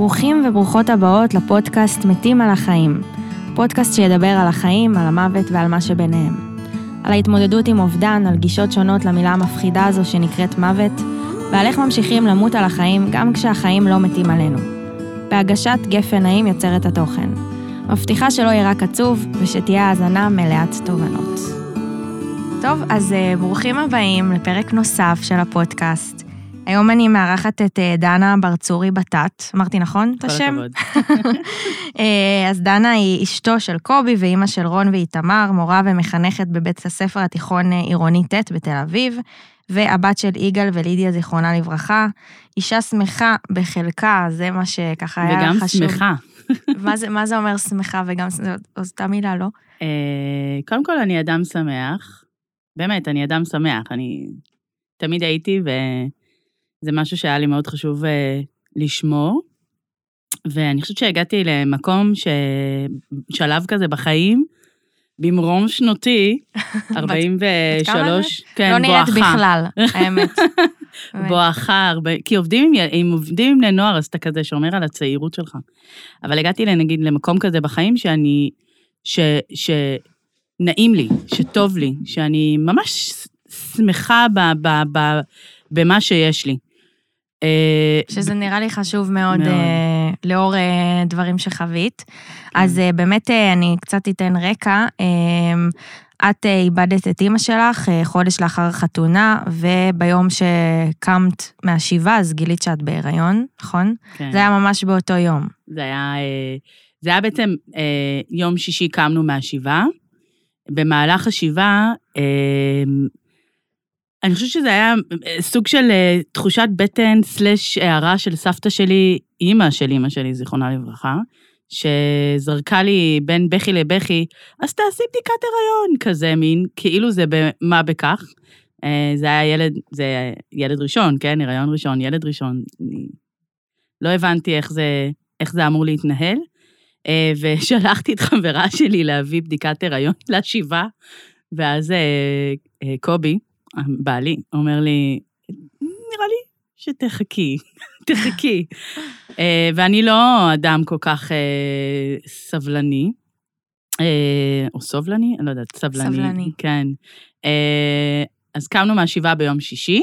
ברוכים וברוכות הבאות לפודקאסט מתים על החיים. פודקאסט שידבר על החיים, על המוות ועל מה שביניהם. על ההתמודדות עם אובדן, על גישות שונות למילה המפחידה הזו שנקראת מוות, ועל איך ממשיכים למות על החיים גם כשהחיים לא מתים עלינו. בהגשת גפן נעים יוצרת התוכן. מבטיחה שלא יהיה רק עצוב, ושתהיה האזנה מלאת תובנות. טוב, אז אה, ברוכים הבאים לפרק נוסף של הפודקאסט. היום אני מארחת את אה, דנה ברצורי בתת, אמרתי נכון את השם? כל הכבוד. אה, אז דנה היא אשתו של קובי ואימא של רון ואיתמר, מורה ומחנכת בבית הספר התיכון אה, עירוני ט' בתל אביב, והבת של יגאל ולידיה, זיכרונה לברכה. אישה שמחה בחלקה, זה מה שככה היה וגם חשוב. שמחה. מה זה, מה זה אומר שמחה וגם, זו אותה מילה, לא? קודם כל, אני אדם שמח. באמת, אני אדם שמח. אני תמיד הייתי, וזה משהו שהיה לי מאוד חשוב אה, לשמור. ואני חושבת שהגעתי למקום ש... שלב כזה בחיים, במרום שנותי, 43, כן, לא נראית בואכה. בכלל, האמת. בואכה, כי עובדים עם, אם עובדים עם בני נוער, אז אתה כזה שומר על הצעירות שלך. אבל הגעתי, נגיד, למקום כזה בחיים שאני, ש, שנעים לי, שטוב לי, שאני ממש שמחה ב, ב, ב, במה שיש לי. אה, שזה נראה לי חשוב מאוד, מאוד. אה, לאור אה, דברים שחווית. אז אה, באמת אני קצת אתן רקע. את איבדת את אימא שלך חודש לאחר החתונה, וביום שקמת מהשבעה, אז גילית שאת בהיריון, נכון? כן. זה היה ממש באותו יום. זה היה, זה היה בעצם יום שישי קמנו מהשבעה. במהלך השבעה, אני חושבת שזה היה אה, סוג של אה, תחושת בטן סלש הערה של סבתא שלי, אימא של אימא שלי, זיכרונה לברכה, שזרקה לי בין בכי לבכי, אז תעשי בדיקת הריון, כזה מין, כאילו זה מה בכך. אה, זה היה ילד, זה ילד ראשון, כן? הריון ראשון, ילד ראשון. לא הבנתי איך זה, איך זה אמור להתנהל, ושלחתי את חברה שלי להביא בדיקת הריון לשבעה, ואז קובי, בעלי, אומר לי, נראה לי שתחכי, תחכי. אה, ואני לא אדם כל כך אה, סבלני, אה, או סובלני? אני לא יודעת, סבלני. סבלני. כן. אז קמנו מהשבעה ביום שישי,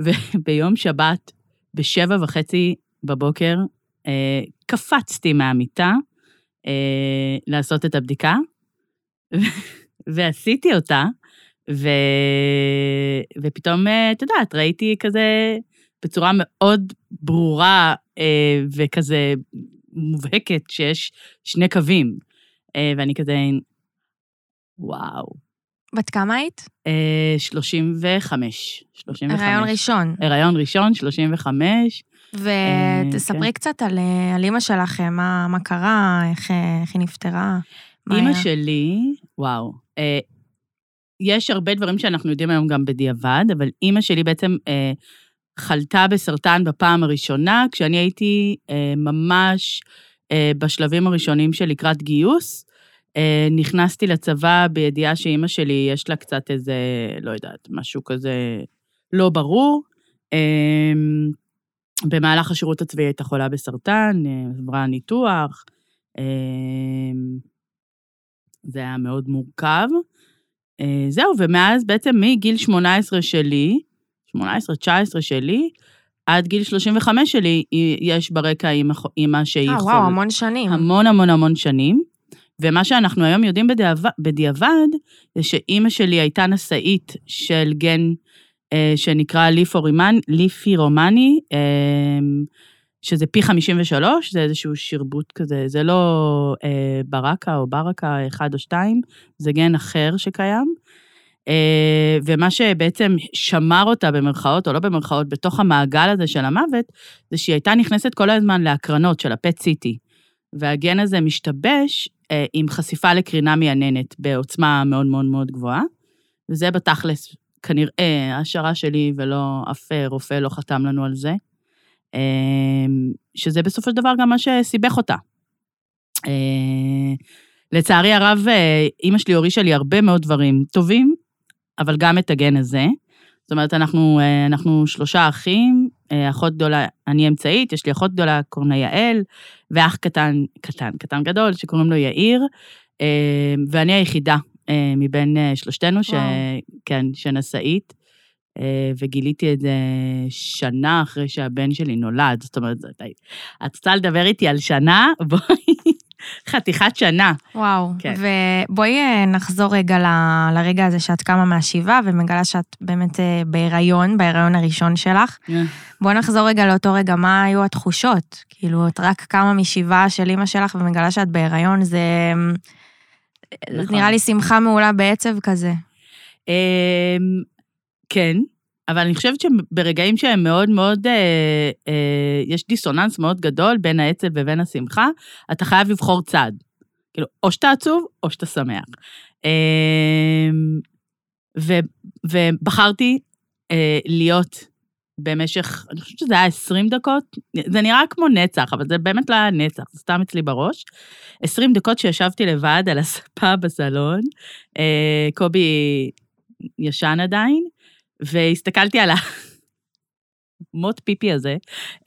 וביום שבת, בשבע וחצי בבוקר, קפצתי מהמיטה לעשות את הבדיקה, ועשיתי אותה, ו... ופתאום, אה, את יודעת, ראיתי כזה בצורה מאוד ברורה אה, וכזה מובהקת שיש שני קווים. אה, ואני כזה, וואו. בת כמה היית? אה, 35. 35. הריון ראשון. הריון ראשון, 35. ותספרי כן. קצת על, על אימא שלך, מה, מה קרה, איך, איך היא נפטרה. אימא? שלי, וואו, יש הרבה דברים שאנחנו יודעים היום גם בדיעבד, אבל אימא שלי בעצם אה, חלתה בסרטן בפעם הראשונה, כשאני הייתי אה, ממש אה, בשלבים הראשונים של לקראת גיוס. אה, נכנסתי לצבא בידיעה שאימא שלי, יש לה קצת איזה, לא יודעת, משהו כזה לא ברור. אה, במהלך השירות הצבאי הייתה חולה בסרטן, אה, עברה ניתוח. אה, זה היה מאוד מורכב. אה, זהו, ומאז בעצם מגיל 18 שלי, 18-19 שלי, עד גיל 35 שלי, יש ברקע אימא, שהיא אה. וואו, המון שנים. המון המון המון שנים. ומה שאנחנו היום יודעים בדיעבד, בדיעבד זה שאימא שלי הייתה נשאית של גן אה, שנקרא ליפורימנ, ליפירומני, אה, שזה פי 53, זה איזשהו שרבוט כזה, זה לא אה, ברקה או ברקה אחד או שתיים, זה גן אחר שקיים. אה, ומה שבעצם שמר אותה במרכאות או לא במרכאות בתוך המעגל הזה של המוות, זה שהיא הייתה נכנסת כל הזמן להקרנות של הפט סיטי. והגן הזה משתבש אה, עם חשיפה לקרינה מייננת בעוצמה מאוד מאוד מאוד גבוהה, וזה בתכלס כנראה ההשערה שלי, ולא, אף אה, רופא לא חתם לנו על זה, שזה בסופו של דבר גם מה שסיבך אותה. אה, לצערי הרב, אה, אימא שלי הורישה לי הרבה מאוד דברים טובים, אבל גם את הגן הזה. זאת אומרת, אנחנו, אה, אנחנו שלושה אחים, אחות גדולה, אני אמצעית, יש לי אחות גדולה, קוראים לה יעל, ואח קטן, קטן, קטן גדול, שקוראים לו יאיר, ואני היחידה מבין שלושתנו, ש... כן, שנשאית, וגיליתי את זה שנה אחרי שהבן שלי נולד. זאת אומרת, את רוצה לדבר איתי על שנה? בואי, חתיכת שנה. וואו. כן. ובואי אה, נחזור רגע ל- לרגע הזה שאת קמה מהשבעה ומגלה שאת באמת אה, בהיריון, בהיריון הראשון שלך. בואי נחזור רגע לאותו רגע, מה היו התחושות? כאילו, את רק קמה משבעה של אימא שלך ומגלה שאת בהיריון, זה... זה נכון. נראה לי שמחה מעולה בעצב כזה. כן, אבל אני חושבת שברגעים שהם מאוד מאוד, אה, אה, יש דיסוננס מאוד גדול בין העצב ובין השמחה, אתה חייב לבחור צד. כאילו, או שאתה עצוב, או שאתה שמח. אמ, ו, ובחרתי אה, להיות במשך, אני חושבת שזה היה 20 דקות, זה נראה כמו נצח, אבל זה באמת לא היה נצח, זה סתם אצלי בראש. 20 דקות שישבתי לבד על הספה בסלון, אה, קובי ישן עדיין, והסתכלתי על המוט פיפי הזה,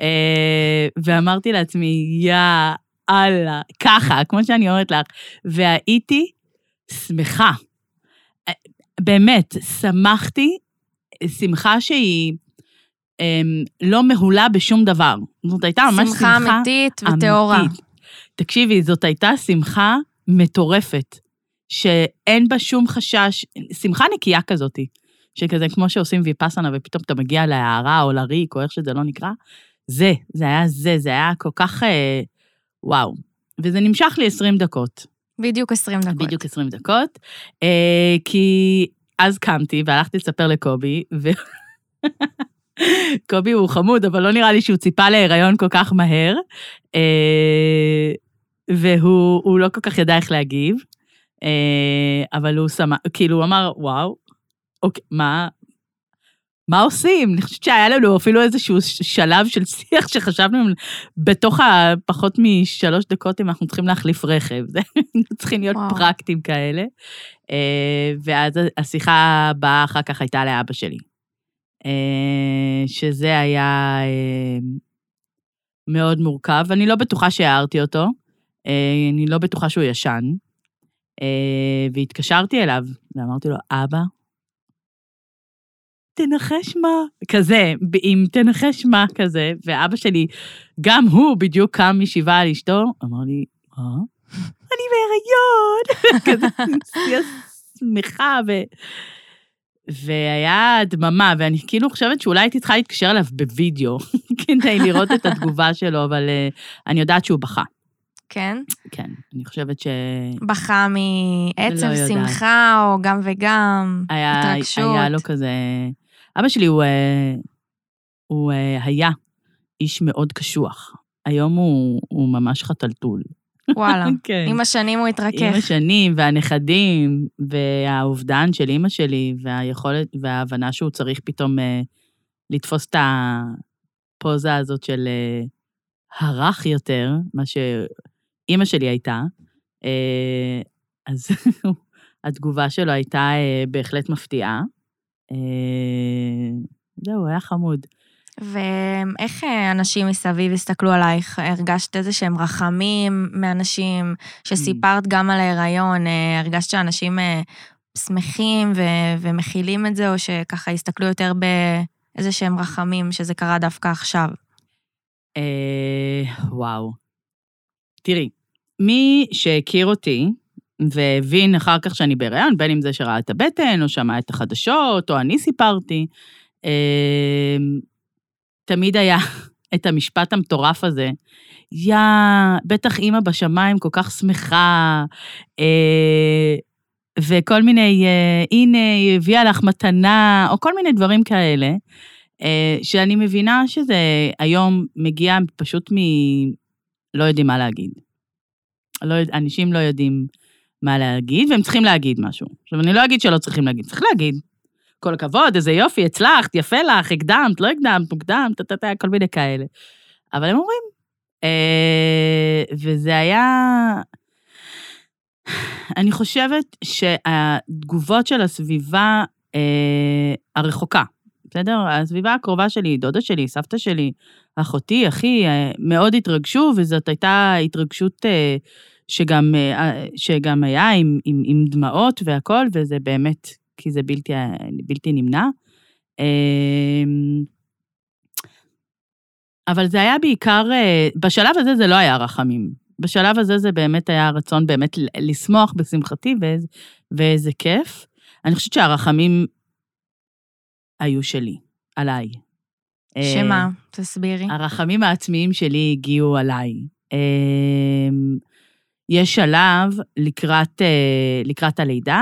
אה, ואמרתי לעצמי, יא אללה, ככה, כמו שאני אומרת לך, והייתי שמחה. אה, באמת, שמחתי, שמחה שהיא אמ, לא מהולה בשום דבר. זאת הייתה ממש שמחה... שמחה אמיתית וטהורה. תקשיבי, זאת הייתה שמחה מטורפת, שאין בה שום חשש, שמחה נקייה כזאתי, שכזה כמו שעושים ויפאסנה ופתאום אתה מגיע להערה או לריק או איך שזה לא נקרא, זה, זה היה זה, זה היה כל כך, אה, וואו. וזה נמשך לי 20 דקות. בדיוק 20 דקות. בדיוק 20 דקות, אה, כי אז קמתי והלכתי לספר לקובי, ו... קובי הוא חמוד, אבל לא נראה לי שהוא ציפה להיריון כל כך מהר, אה, והוא הוא לא כל כך ידע איך להגיב, אה, אבל הוא שמח, כאילו, הוא אמר, וואו, אוקיי, מה... מה עושים? אני חושבת שהיה לנו אפילו איזשהו שלב של שיח שחשבנו בתוך הפחות משלוש דקות אם אנחנו צריכים להחליף רכב. זה צריכים להיות וואו. פרקטיים כאלה. אה, ואז השיחה הבאה אחר כך הייתה לאבא שלי. אה, שזה היה אה, מאוד מורכב. אני לא בטוחה שהערתי אותו, אני לא בטוחה שהוא ישן. והתקשרתי אליו ואמרתי לו, אבא, תנחש מה, כזה, אם תנחש מה כזה, ואבא שלי, גם הוא בדיוק קם משבעה על אשתו, אמר לי, מה? אני בהיריון! כזה, שיא השמחה, ו... והיה דממה, ואני כאילו חושבת שאולי הייתי צריכה להתקשר אליו בווידאו, כדי לראות את התגובה שלו, אבל uh, אני יודעת שהוא בכה. כן? כן, אני חושבת ש... בכה מעצב, לא. שמחה, או גם וגם, היה, התרגשות. היה לו כזה... אבא שלי הוא, אה, הוא אה, היה איש מאוד קשוח. היום הוא, הוא ממש חתלתול. וואלה. כן. עם השנים הוא עם התרכך. השנים והנכדים, והאובדן של אימא שלי, והיכולת, וההבנה שהוא צריך פתאום אה, לתפוס את הפוזה הזאת של אה, הרך יותר, מה שאימא שלי הייתה, אה, אז התגובה שלו הייתה אה, בהחלט מפתיעה. אה, זהו, היה חמוד. ואיך אה, אנשים מסביב הסתכלו עלייך? הרגשת איזה שהם רחמים מאנשים, שסיפרת גם על ההיריון, אה, הרגשת שאנשים שמחים ו- ומכילים את זה, או שככה הסתכלו יותר באיזה שהם רחמים, שזה קרה דווקא עכשיו? אה, וואו. תראי, מי שהכיר אותי והבין אחר כך שאני בהיריון, בין אם זה שראה את הבטן, או שמע את החדשות, או אני סיפרתי, אה, תמיד היה את המשפט המטורף הזה, יא, בטח אימא בשמיים כל כך שמחה, אה, וכל מיני, אה, הנה, היא הביאה לך מתנה, או כל מיני דברים כאלה, אה, שאני מבינה שזה היום מגיע פשוט מ... לא יודעים מה להגיד. לא, אנשים לא יודעים מה להגיד, והם צריכים להגיד משהו. עכשיו, אני לא אגיד שלא צריכים להגיד, צריך להגיד. כל הכבוד, איזה יופי, הצלחת, יפה לך, הקדמת, לא הקדמת, מוקדמת, טה-טה-טה, כל מיני כאלה. אבל הם אומרים. אה, וזה היה... אני חושבת שהתגובות של הסביבה אה, הרחוקה, בסדר? הסביבה הקרובה שלי, דודה שלי, סבתא שלי, אחותי, אחי, אה, מאוד התרגשו, וזאת הייתה התרגשות אה, שגם, אה, שגם היה עם, עם, עם דמעות והכול, וזה באמת, כי זה בלתי, בלתי נמנע. אבל זה היה בעיקר, בשלב הזה זה לא היה רחמים. בשלב הזה זה באמת היה רצון באמת לשמוח בשמחתי, ואיזה, ואיזה כיף. אני חושבת שהרחמים היו שלי, עליי. שמה? אה, תסבירי. הרחמים העצמיים שלי הגיעו עליי. אה, יש שלב לקראת, אה, לקראת הלידה,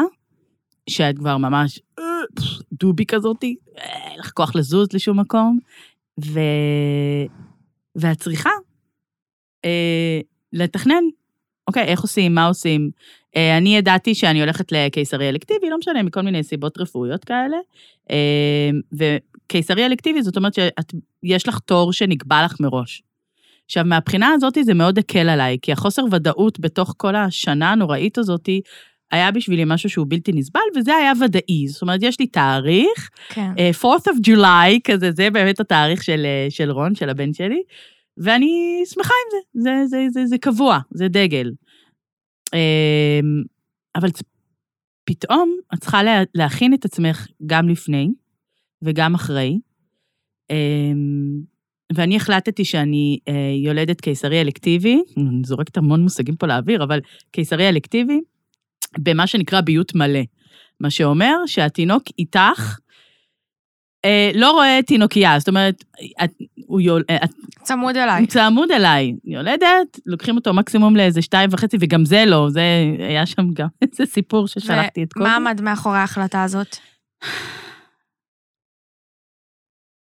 שאת כבר ממש דובי כזאתי, אין לך כוח לזוז לשום מקום, ו... ואת צריכה אה, לתכנן, אוקיי, איך עושים, מה עושים. אה, אני ידעתי שאני הולכת לקיסרי אלקטיבי, לא משנה, מכל מיני סיבות רפואיות כאלה, אה, קיסרי אלקטיבי, זאת אומרת שיש לך תור שנקבע לך מראש. עכשיו, מהבחינה הזאת זה מאוד הקל עליי, כי החוסר ודאות בתוך כל השנה הנוראית הזאת היה בשבילי משהו שהוא בלתי נסבל, וזה היה ודאי. זאת אומרת, יש לי תאריך, כן. uh, 4th of July, כזה, זה באמת התאריך של, uh, של רון, של הבן שלי, ואני שמחה עם זה, זה, זה, זה, זה קבוע, זה דגל. Uh, אבל פתאום את צריכה לה, להכין את עצמך גם לפני, וגם אחרי. ואני החלטתי שאני אה, יולדת קיסרי אלקטיבי, אני זורקת המון מושגים פה לאוויר, אבל קיסרי אלקטיבי, במה שנקרא ביות מלא. מה שאומר שהתינוק איתך, אה, לא רואה תינוקייה, זאת אומרת, את, הוא יול... אה, את, צמוד אליי. צמוד אליי. יולדת, לוקחים אותו מקסימום לאיזה שתיים וחצי, וגם זה לא, זה, היה שם גם איזה סיפור ששלחתי את כל. ומה עמד מאחורי ההחלטה הזאת?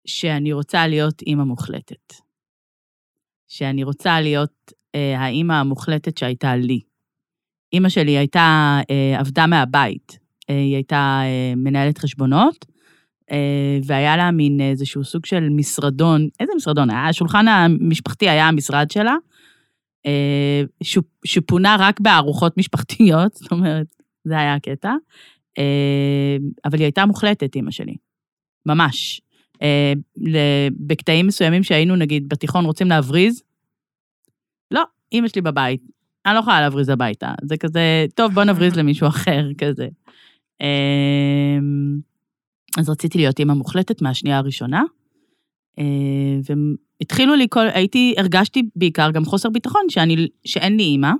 שאני רוצה להיות אימא מוחלטת. שאני רוצה להיות אה, האימא המוחלטת שהייתה לי. אימא שלי הייתה, אה, עבדה מהבית. אה, היא הייתה אה, מנהלת חשבונות, אה, והיה לה מין איזשהו סוג של משרדון, איזה משרדון? השולחן המשפחתי היה המשרד שלה, אה, שפונה רק בארוחות משפחתיות, זאת אומרת, זה היה הקטע. אה, אבל היא הייתה מוחלטת, אימא שלי. ממש. אה, בקטעים מסוימים שהיינו, נגיד, בתיכון רוצים להבריז, לא, אימא שלי בבית, אני לא יכולה להבריז הביתה. זה כזה, טוב, בוא נבריז למישהו אחר, כזה. אה, אז רציתי להיות אימא מוחלטת מהשנייה הראשונה, אה, והתחילו לי כל, הייתי, הרגשתי בעיקר גם חוסר ביטחון שאני, שאין לי אימא,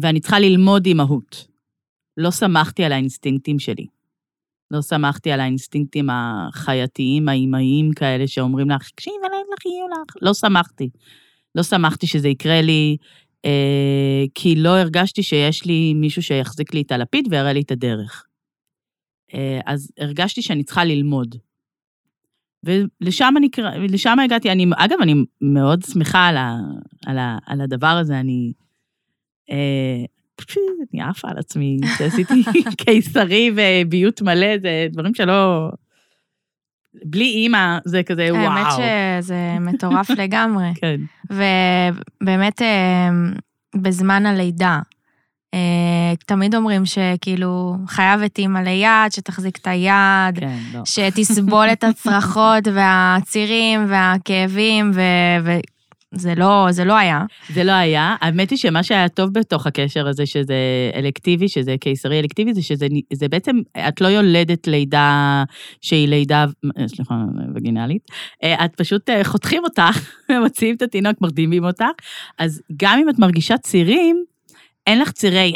ואני צריכה ללמוד אימהות. לא שמחתי על האינסטינקטים שלי. לא שמחתי על האינסטינקטים החייתיים, האימהיים כאלה שאומרים לך, תקשיבי, אני לך, יהיו לך. לא שמחתי. לא שמחתי שזה יקרה לי, אה, כי לא הרגשתי שיש לי מישהו שיחזיק לי את הלפיד ויראה לי את הדרך. אה, אז הרגשתי שאני צריכה ללמוד. ולשם אני, לשם הגעתי, אני, אגב, אני מאוד שמחה על, ה, על, ה, על הדבר הזה, אני... אה, אני עפה על עצמי, שעשיתי קיסרי וביות מלא, זה דברים שלא... בלי אימא זה כזה וואו. האמת שזה מטורף לגמרי. כן. ובאמת אה, בזמן הלידה, אה, תמיד אומרים שכאילו חייבת אימא ליד, שתחזיק את היד, כן, לא. שתסבול את הצרחות והצירים והכאבים, ו... זה לא, זה לא היה. זה לא היה. האמת היא שמה שהיה טוב בתוך הקשר הזה, שזה אלקטיבי, שזה קיסרי אלקטיבי, זה שזה בעצם, את לא יולדת לידה שהיא לידה, סליחה, וגינלית, אה, את פשוט אה, חותכים אותך, מוציאים את התינוק, מרדימים אותך, אז גם אם את מרגישה צירים, אין לך צירי,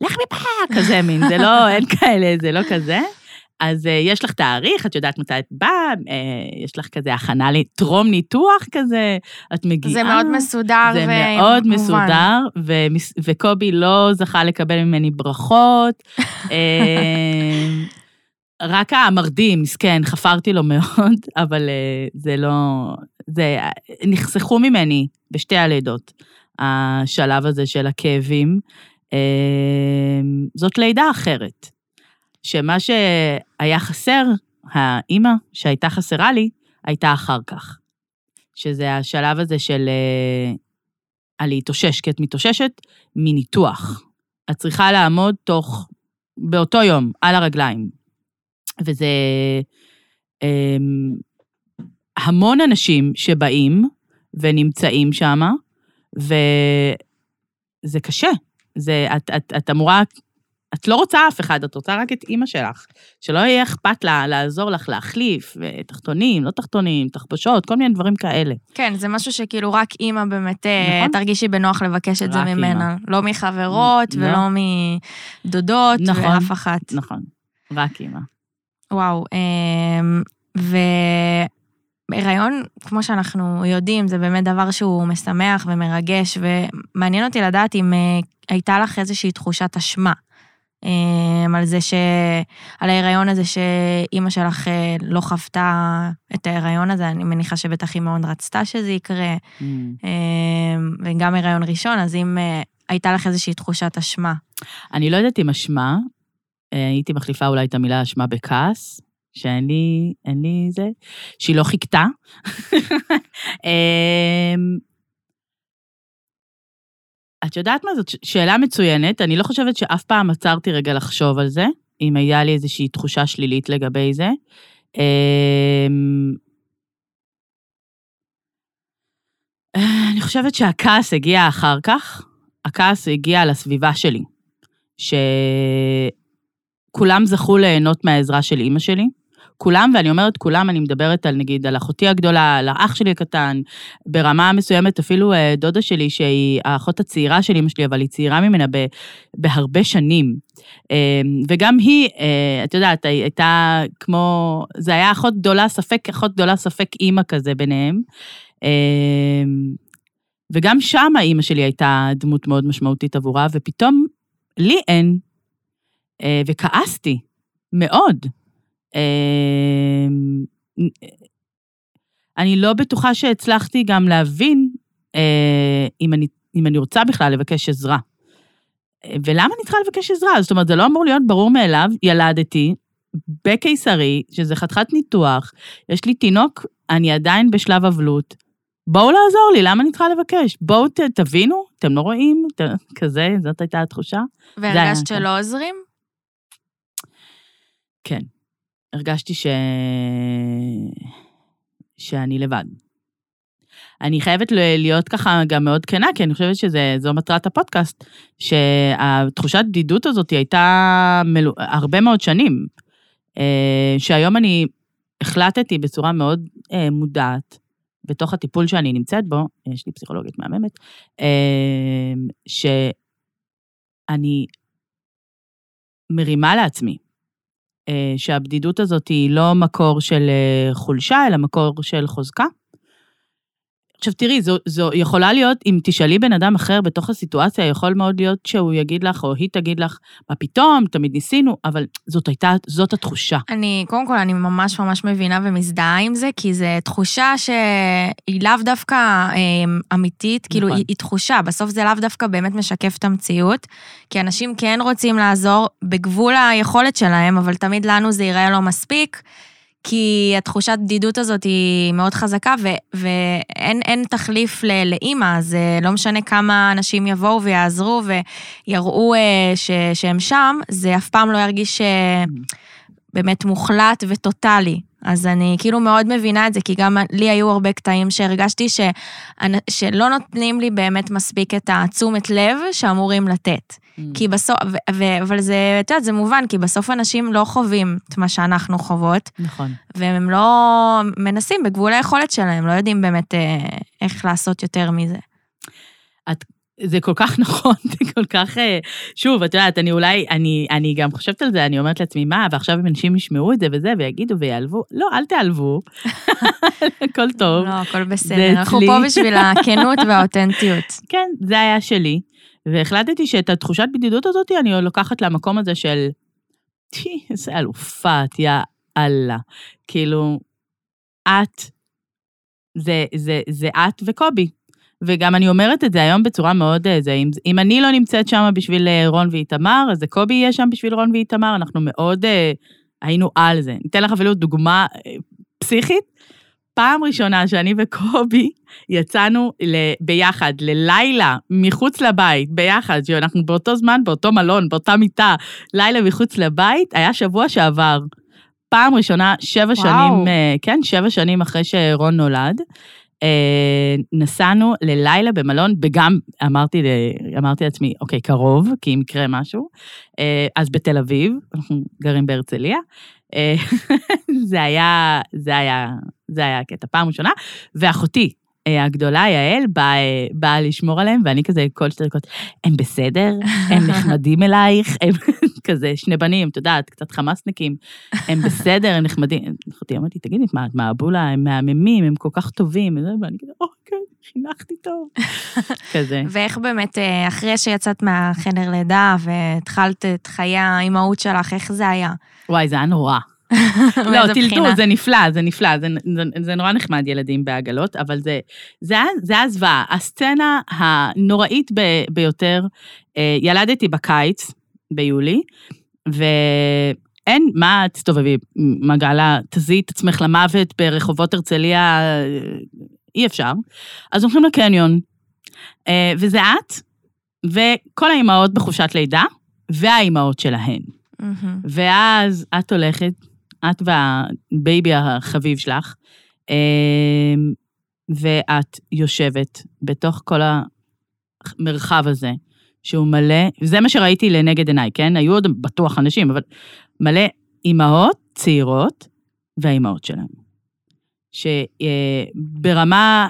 לך מפה, כזה מין, זה לא, אין כאלה, זה לא כזה. אז uh, יש לך תאריך, את יודעת מתי את באה, uh, יש לך כזה הכנה לטרום ניתוח כזה, את מגיעה. זה מאוד מסודר זה ו... מאוד מובן. מסודר, ו- וקובי לא זכה לקבל ממני ברכות. uh, רק המרדים, מסכן, חפרתי לו מאוד, אבל uh, זה לא... זה... נחסכו ממני בשתי הלידות, השלב הזה של הכאבים. Uh, זאת לידה אחרת. שמה שהיה חסר, האימא שהייתה חסרה לי, הייתה אחר כך. שזה השלב הזה של uh, על להתאושש, כי את מתאוששת מניתוח. את צריכה לעמוד תוך באותו יום, על הרגליים. וזה אמ, המון אנשים שבאים ונמצאים שם, וזה קשה. זה, את, את, את אמורה, את לא רוצה אף אחד, את רוצה רק את אימא שלך. שלא יהיה אכפת לה לעזור לך להחליף, תחתונים, לא תחתונים, תחבושות, כל מיני דברים כאלה. כן, זה משהו שכאילו רק אימא באמת אה, נכון? תרגישי בנוח לבקש את זה ממנה. אימא. לא מחברות לא. ולא מדודות נכון, ואף אחת. נכון, רק אימא. וואו, אמ, והיריון, כמו שאנחנו יודעים, זה באמת דבר שהוא משמח ומרגש, ומעניין אותי לדעת אם אה, הייתה לך איזושהי תחושת אשמה. אמ, על זה ש... על ההיריון הזה שאימא שלך אה, לא חוותה את ההיריון הזה, אני מניחה שבטח היא מאוד רצתה שזה יקרה, mm. אמ, וגם הריון ראשון, אז אם אה, הייתה לך איזושהי תחושת אשמה. אני לא יודעת אם אשמה, הייתי מחליפה אולי את המילה אשמה בכעס, שאין לי, אין לי זה, שהיא לא חיכתה. את יודעת מה זאת? שאלה מצוינת, אני לא חושבת שאף פעם עצרתי רגע לחשוב על זה, אם היה לי איזושהי תחושה שלילית לגבי זה. אמ, אני חושבת שהכעס הגיע אחר כך, הכעס הגיע לסביבה שלי, שכולם זכו ליהנות מהעזרה של אימא שלי, כולם, ואני אומרת כולם, אני מדברת על נגיד על אחותי הגדולה, על האח שלי הקטן, ברמה מסוימת אפילו אה, דודה שלי, שהיא האחות הצעירה של אמא שלי, אבל היא צעירה ממנה ב, בהרבה שנים. אה, וגם היא, אה, את יודעת, הייתה כמו, זה היה אחות גדולה, ספק אחות גדולה, ספק אימא כזה ביניהם. וגם שם אימא שלי הייתה דמות מאוד משמעותית עבורה, ופתאום לי אין, וכעסתי מאוד. אמ, אני לא בטוחה שהצלחתי גם להבין אה, אם אני, אם אני רוצה בכלל לבקש עזרה. ולמה אני צריכה לבקש עזרה? זאת אומרת, זה לא אמור להיות ברור מאליו, ילדתי בקיסרי, שזה חתיכת ניתוח, יש לי תינוק, אני עדיין בשלב אבלות. בואו לעזור לי, למה אני צריכה לבקש? בואו ת, תבינו, אתם לא רואים? ת, כזה, זאת הייתה התחושה. והרגשת שלא עוזרים? כן. הרגשתי ש... שאני לבד. אני חייבת להיות ככה גם מאוד כנה, כי אני חושבת שזו מטרת הפודקאסט, שהתחושת בדידות הזאת הייתה מלו... הרבה מאוד שנים, אה, שהיום אני החלטתי בצורה מאוד אה, מודעת, בתוך הטיפול שאני נמצאת בו, יש לי פסיכולוגית מהממת, אה, שאני מרימה לעצמי שהבדידות הזאת היא לא מקור של אה, חולשה, אלא מקור של חוזקה. עכשיו תראי, זו, זו יכולה להיות, אם תשאלי בן אדם אחר בתוך הסיטואציה, יכול מאוד להיות שהוא יגיד לך, או היא תגיד לך, מה פתאום, תמיד ניסינו, אבל זאת הייתה, זאת התחושה. אני, קודם כל, אני ממש ממש מבינה ומזדהה עם זה, כי זו תחושה שהיא לאו דווקא אה, אמיתית, כאילו, נכון. כאילו, היא, היא תחושה, בסוף זה לאו דווקא באמת משקף את המציאות, כי אנשים כן רוצים לעזור בגבול היכולת שלהם, אבל תמיד לנו זה ייראה לא מספיק. כי התחושת בדידות הזאת היא מאוד חזקה, ו, ואין תחליף לאימא, אז אה, לא משנה כמה אנשים יבואו ויעזרו ויראו אה, ש, שהם שם, זה אף פעם לא ירגיש אה, באמת מוחלט וטוטאלי. אז אני כאילו מאוד מבינה את זה, כי גם לי היו הרבה קטעים שהרגשתי ש, שלא נותנים לי באמת מספיק את התשומת לב שאמורים לתת. Mm. כי בסוף, ו, ו, אבל זה, את יודעת, זה מובן, כי בסוף אנשים לא חווים את מה שאנחנו חוות. נכון. והם לא מנסים בגבול היכולת שלהם, לא יודעים באמת אה, איך לעשות יותר מזה. את זה כל כך נכון, זה כל כך... אה, שוב, את יודעת, אני אולי, אני, אני גם חושבת על זה, אני אומרת לעצמי, מה, ועכשיו אם אנשים ישמעו את זה וזה, ויגידו ויעלבו, לא, אל תיעלבו, הכל טוב. לא, הכל בסדר, אנחנו פה בשביל הכנות והאותנטיות. כן, זה היה שלי, והחלטתי שאת התחושת בדידות הזאת אני לוקחת למקום הזה של, טי, איזה אלופה יא אללה. כאילו, את, זה, זה, זה את וקובי. וגם אני אומרת את זה היום בצורה מאוד... אה, זה, אם, אם אני לא נמצאת שם בשביל אה, רון ואיתמר, אז קובי יהיה שם בשביל רון ואיתמר, אנחנו מאוד... אה, היינו על זה. ניתן לך אפילו דוגמה פסיכית. פעם ראשונה שאני וקובי יצאנו ל- ביחד ללילה מחוץ לבית, ביחד, שאנחנו באותו זמן, באותו מלון, באותה מיטה, לילה מחוץ לבית, היה שבוע שעבר. פעם ראשונה, שבע וואו. שנים, אה, כן, שבע שנים אחרי שרון נולד. אה, נסענו ללילה במלון, וגם אמרתי, אמרתי לעצמי, אוקיי, קרוב, כי אם יקרה משהו. אה, אז בתל אביב, אנחנו גרים בהרצליה. אה, זה היה, זה היה, זה היה הקטע פעם ראשונה, ואחותי אה, הגדולה, יעל, באה, אה, באה לשמור עליהם, ואני כזה כל שתי דקות, הם בסדר? הם נחמדים אלייך? הם כזה שני בנים, את יודעת, קצת חמאסניקים, הם בסדר, הם נחמדים. אחותי אמרתי, תגידי, מה, את מהבולה, הם מהממים, הם כל כך טובים, ואני כזה, אוקיי, חינכתי טוב. כזה. ואיך באמת, אה, אחרי שיצאת מהחדר לידה והתחלת את חיי האימהות שלך, איך זה היה? וואי, זה היה נורא. לא, בחינה? זה נפלא, זה נפלא, זה, זה, זה נורא נחמד ילדים בעגלות, אבל זה, זה, זה היה זוועה. הסצנה הנוראית ב, ביותר, אה, ילדתי בקיץ, ביולי, ואין, מה תסתובבי, מגעלה, תזיעי את עצמך למוות ברחובות הרצליה, אי אפשר. אז הולכים לקניון, אה, וזה את, וכל האימהות בחופשת לידה, והאימהות שלהן. מהמם. ואז את הולכת, את והבייבי החביב שלך, אמ, ואת יושבת בתוך כל המרחב הזה, שהוא מלא, וזה מה שראיתי לנגד עיניי, כן? היו עוד בטוח אנשים, אבל מלא אימהות צעירות והאימהות שלהם. שברמה,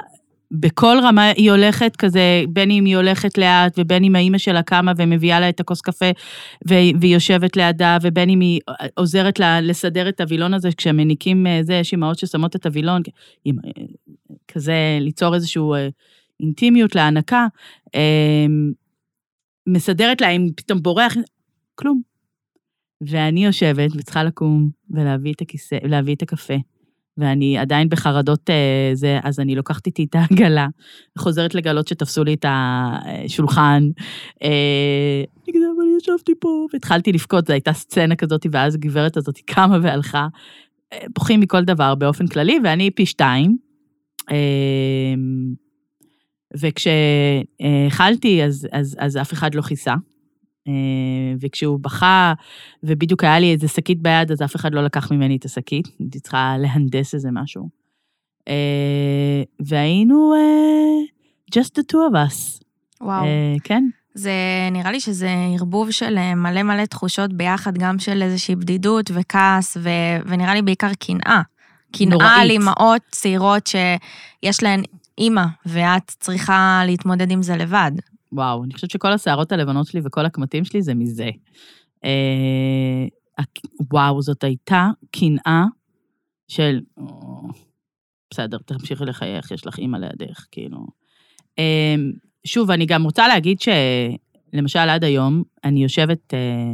בכל רמה היא הולכת כזה, בין אם היא הולכת לאט, ובין אם האימא שלה קמה ומביאה לה את הכוס קפה, והיא והיא יושבת לידה, ובין אם היא עוזרת לה לסדר את הווילון הזה, כשהם מניקים אה, זה, יש אימהות ששמות את הווילון, אה, כזה ליצור איזושהי אה, אינטימיות להנקה, אה, מסדרת לה, אם פתאום בורח, כלום. ואני יושבת וצריכה לקום ולהביא את הכיסא, להביא את הקפה. ואני עדיין בחרדות אה, זה, אז אני לוקחת איתי את העגלה, חוזרת לגלות שתפסו לי את השולחן. אה, אני כזה, אבל ישבתי פה, והתחלתי לבכות, זו הייתה סצנה כזאת, ואז הגברת הזאת קמה והלכה. אה, בוכים מכל דבר באופן כללי, ואני פי שתיים. וכשהאכלתי, אז, אז, אז אף אחד לא כיסה. אה, וכשהוא בכה, ובדיוק היה לי איזה שקית ביד, אז אף אחד לא לקח ממני את השקית, הייתי צריכה להנדס איזה משהו. אה, והיינו אה, just the two of us. וואו. כן. זה נראה לי שזה ערבוב של מלא מלא תחושות ביחד, גם של איזושהי בדידות וכעס, ו... ונראה לי בעיקר קנאה. קנאה. על אימהות צעירות שיש להן אימא, ואת צריכה להתמודד עם זה לבד. וואו, אני חושבת שכל השערות הלבנות שלי וכל הקמטים שלי זה מזה. אה, וואו, זאת הייתה קנאה של, "או, בסדר, תמשיכי לחייך, יש לך אימא לידך, כאילו. אה, שוב, אני גם רוצה להגיד שלמשל עד היום, אני יושבת אה,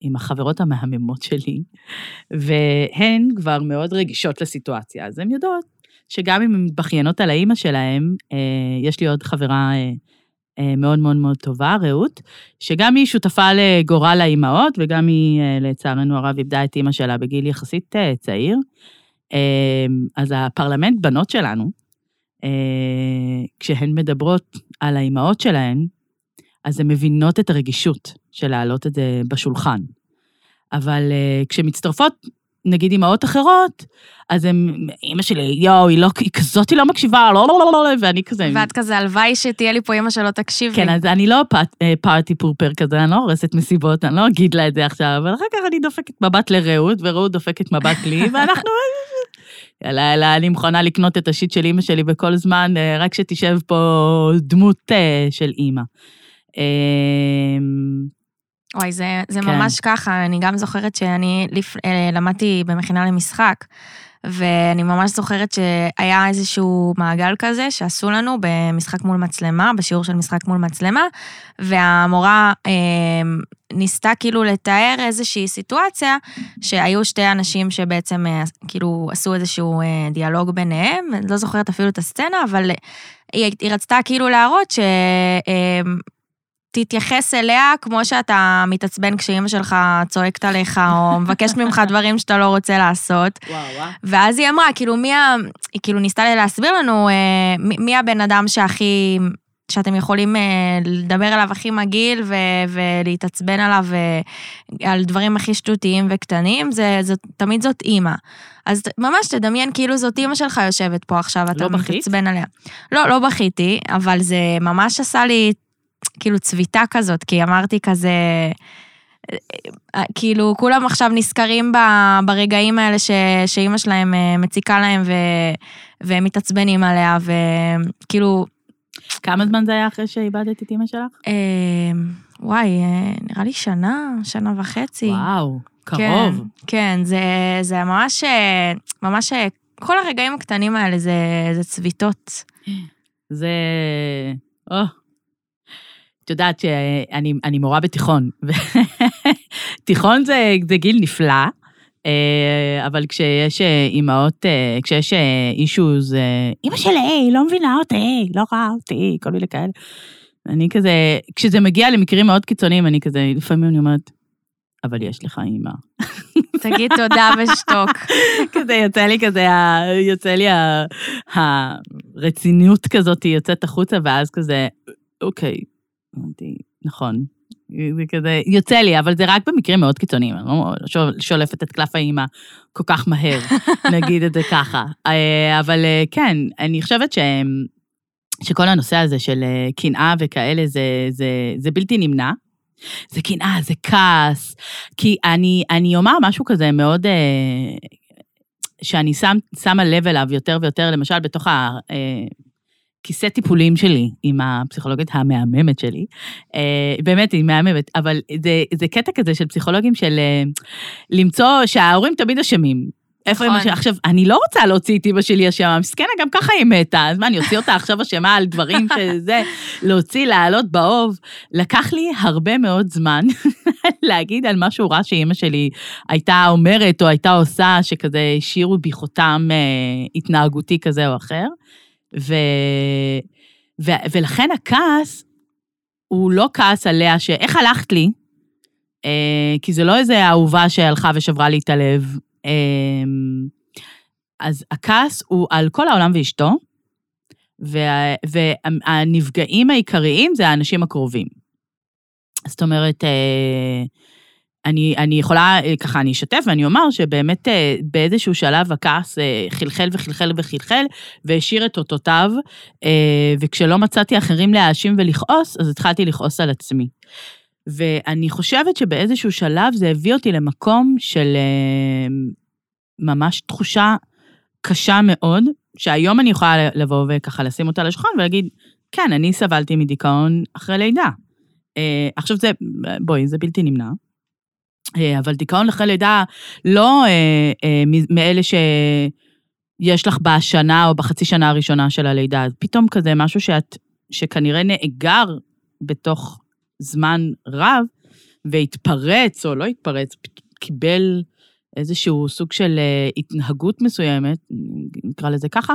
עם החברות המהממות שלי, והן כבר מאוד רגישות לסיטואציה, אז הן יודעות שגם אם הן מתבכיינות על האימא שלהן, אה, יש לי עוד חברה אה, מאוד מאוד מאוד טובה, רעות, שגם היא שותפה לגורל האימהות, וגם היא, אה, לצערנו הרב, איבדה את אימא שלה בגיל יחסית אה, צעיר. אה, אז הפרלמנט בנות שלנו, אה, כשהן מדברות על האימהות שלהן, אז הן מבינות את הרגישות של להעלות את זה בשולחן. אבל אה, כשמצטרפות, נגיד אימהות אחרות, אז הם, אימא שלי, יואו, היא, לא, היא כזאת, היא לא מקשיבה, לא, לא, לא, לא, ואני כזה... ואת כזה, הלוואי שתהיה לי פה אימא שלא תקשיב כן, לי. אז אני לא אה, פארטי פורפר כזה, אני לא הורסת מסיבות, אני לא אגיד לה את זה עכשיו, אבל אחר כך אני דופקת מבט לרעות, ורעות דופקת מבט לי, ואנחנו... יאללה, יאללה, אני מוכנה לקנות את השיט של אימא שלי בכל זמן, אה, רק שתשב פה דמות אה, של אימא. וואי, זה, זה כן. ממש ככה, אני גם זוכרת שאני לפ... אה, למדתי במכינה למשחק, ואני ממש זוכרת שהיה איזשהו מעגל כזה שעשו לנו במשחק מול מצלמה, בשיעור של משחק מול מצלמה, והמורה אה, ניסתה כאילו לתאר איזושהי סיטואציה שהיו שתי אנשים שבעצם אה, כאילו עשו איזשהו אה, דיאלוג ביניהם, אני לא זוכרת אפילו את הסצנה, אבל היא, היא רצתה כאילו להראות ש... אה, תתייחס אליה כמו שאתה מתעצבן כשאימא שלך צועקת עליך, או מבקשת ממך דברים שאתה לא רוצה לעשות. וואו, וואו. ואז היא אמרה, כאילו, מי ה... היא כאילו ניסתה להסביר לנו אה, מי, מי הבן אדם שהכי... שאתם יכולים אה, לדבר עליו הכי מגעיל ו, ולהתעצבן עליו אה, על דברים הכי שטותיים וקטנים, זה, זאת, תמיד זאת אימא. אז ממש תדמיין כאילו זאת אימא שלך יושבת פה עכשיו, אתה לא בכית? מתעצבן עליה. לא, לא בכיתי, אבל זה ממש עשה לי כאילו צביטה כזאת, כי אמרתי כזה... אה, כאילו, כולם עכשיו נזכרים ב- ברגעים האלה ש, שאימא שלהם אה, מציקה להם ו, והם מתעצבנים עליה, וכאילו, כמה זמן זה היה אחרי שאיבדת את אימא שלך? אה, וואי, אה, נראה לי שנה, שנה וחצי. וואו, כן, קרוב. כן, זה, זה ממש, אה, ממש, אה, כל הרגעים הקטנים האלה זה, זה צביטות. זה... או. את יודעת שאני אני מורה בתיכון. תיכון זה, זה גיל נפלא, אה, אבל כשיש אה, אימהות, אה, כשיש אישוז, אימא של היי, לא מבינה אותי, לא רואה אותי, כל מיני כאלה. אני כזה, כשזה מגיע למקרים מאוד קיצוניים, אני כזה, לפעמים אני אומרת, אבל יש לך אימא. תגיד תודה ושתוק. כזה יוצא לי כזה, יוצא לי ה- הרציניות כזאת יוצאת החוצה, ואז כזה, אוקיי, אמרתי, נכון. זה כזה, יוצא לי, אבל זה רק במקרים מאוד קיצוניים, אני לא שול- שולפת את קלף האימא כל כך מהר, נגיד את זה ככה. אה, אבל אה, כן, אני חושבת ש... שכל הנושא הזה של אה, קנאה וכאלה, זה, זה, זה בלתי נמנע. זה קנאה, זה כעס. כי אני, אני אומר משהו כזה מאוד, שאני שם, שמה לב אליו יותר ויותר, למשל בתוך הכיסא טיפולים שלי עם הפסיכולוגית המהממת שלי. אה, באמת, היא מהממת, אבל זה, זה קטע כזה של פסיכולוגים של אה, למצוא שההורים תמיד אשמים. איפה נכון. שלי? עכשיו, אני לא רוצה להוציא את אמא שלי אשמה, מסכנה, גם ככה היא מתה, אז מה, אני אוציא אותה עכשיו אשמה על דברים שזה, להוציא, לעלות באוב. לקח לי הרבה מאוד זמן להגיד על משהו רע שאימא שלי הייתה אומרת או הייתה עושה, שכזה השאירו בי חותם אה, התנהגותי כזה או אחר. ו, ו, ולכן הכעס הוא לא כעס עליה שאיך הלכת לי, אה, כי זה לא איזה אהובה שהלכה ושברה לי את הלב. אה, אז הכעס הוא על כל העולם ואשתו, וה, והנפגעים העיקריים זה האנשים הקרובים. זאת אומרת, אה, אני, אני יכולה, אה, ככה אני אשתף ואני אומר שבאמת אה, באיזשהו שלב הכעס אה, חלחל וחלחל וחלחל והשאיר את אותותיו, וכשלא מצאתי אחרים להאשים ולכעוס, אז התחלתי לכעוס על עצמי. ואני חושבת שבאיזשהו שלב זה הביא אותי למקום של ממש תחושה קשה מאוד, שהיום אני יכולה לבוא וככה לשים אותה על השולחן ולהגיד, כן, אני סבלתי מדיכאון אחרי לידה. עכשיו זה, בואי, זה בלתי נמנע. אה, אבל דיכאון אחרי לידה לא אה, אה, מאלה שיש לך בשנה או בחצי שנה הראשונה של הלידה, פתאום כזה משהו שאת, שכנראה נאגר בתוך זמן רב, והתפרץ או לא התפרץ, קיבל איזשהו סוג של התנהגות מסוימת, נקרא לזה ככה,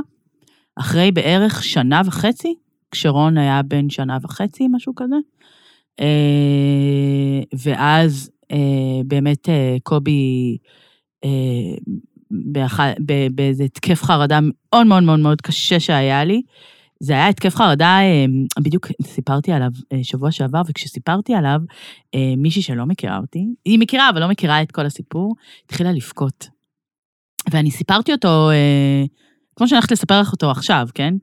אחרי בערך שנה וחצי, כשרון היה בן שנה וחצי, משהו כזה. ואז באמת אה, קובי, אה, באח- באיזה התקף חרדה מאוד מאוד מאוד מאוד קשה שהיה לי. זה היה התקף חרדה, אה, בדיוק סיפרתי עליו אה, שבוע שעבר, וכשסיפרתי עליו, אה, מישהי שלא מכירה אותי, היא מכירה, אבל לא מכירה את כל הסיפור, התחילה לבכות. ואני סיפרתי אותו, אה, כמו שאני הולכת לספר לך אותו עכשיו, כן?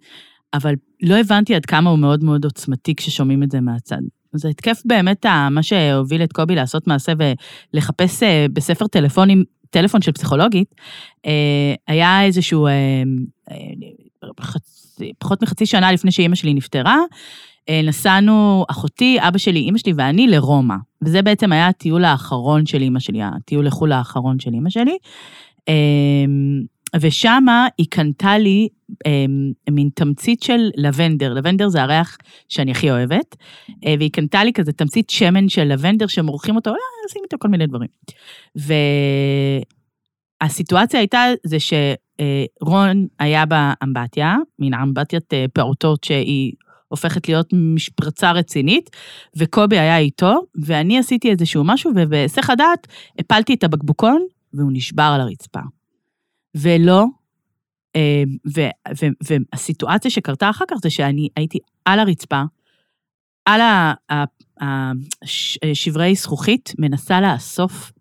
אבל לא הבנתי עד כמה הוא מאוד מאוד עוצמתי כששומעים את זה מהצד. זה התקף באמת מה שהוביל את קובי לעשות מעשה ולחפש אה, בספר טלפונים, טלפון של פסיכולוגית, אה, היה איזשהו, אה, פחות מחצי שנה לפני שאימא שלי נפטרה, נסענו, אחותי, אבא שלי, אימא שלי ואני לרומא. וזה בעצם היה הטיול האחרון של אימא שלי, הטיול לחו"ל האחרון של אימא שלי. ושמה היא קנתה לי אמ, מין תמצית של לבנדר, לבנדר זה הריח שאני הכי אוהבת, אה, והיא קנתה לי כזה תמצית שמן של לבנדר שמורחים אותו, אה, עושים איתו כל מיני דברים. והסיטואציה הייתה זה שרון היה באמבטיה, מין אמבטיית אה, פעוטות שהיא הופכת להיות משפרצה רצינית, וקובי היה איתו, ואני עשיתי איזשהו משהו, ובהיסח הדעת הפלתי את הבקבוקון, והוא נשבר על הרצפה. ולא, אה, והסיטואציה שקרתה אחר כך זה שאני הייתי על הרצפה, על השברי זכוכית, מנסה לאסוף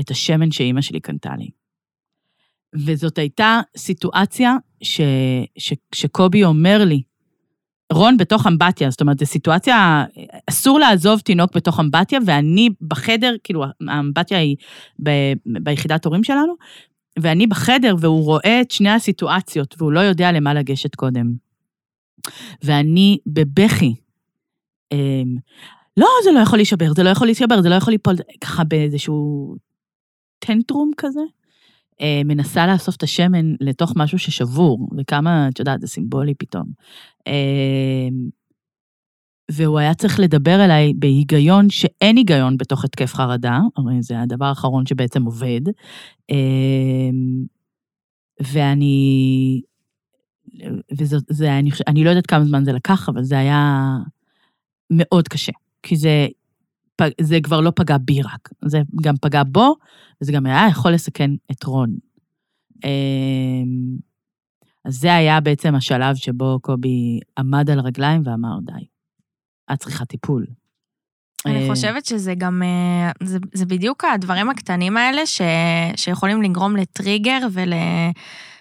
את השמן שאימא שלי קנתה לי. וזאת הייתה סיטואציה ש, ש, שקובי אומר לי, רון בתוך אמבטיה, זאת אומרת, זו סיטואציה, אסור לעזוב תינוק בתוך אמבטיה, ואני בחדר, כאילו, האמבטיה היא ב, ביחידת הורים שלנו, ואני בחדר, והוא רואה את שני הסיטואציות, והוא לא יודע למה לגשת קודם. ואני בבכי. אמ, לא, זה לא יכול להישבר, זה לא יכול להישבר, זה לא יכול ליפול, ככה באיזשהו טנטרום כזה. אה, מנסה לאסוף את השמן לתוך משהו ששבור, וכמה, את יודעת, זה סימבולי פתאום. והוא היה צריך לדבר אליי בהיגיון שאין היגיון בתוך התקף חרדה, הרי זה הדבר האחרון שבעצם עובד. אה, ואני, וזה, זה, אני, אני לא יודעת כמה זמן זה לקח, אבל זה היה מאוד קשה. כי זה, זה כבר לא פגע בי רק, זה גם פגע בו, וזה גם היה יכול לסכן את רון. אמ, אז זה היה בעצם השלב שבו קובי עמד על הרגליים ואמר, די, את צריכה טיפול. אני אה, חושבת שזה גם, אה, זה, זה בדיוק הדברים הקטנים האלה ש, שיכולים לגרום לטריגר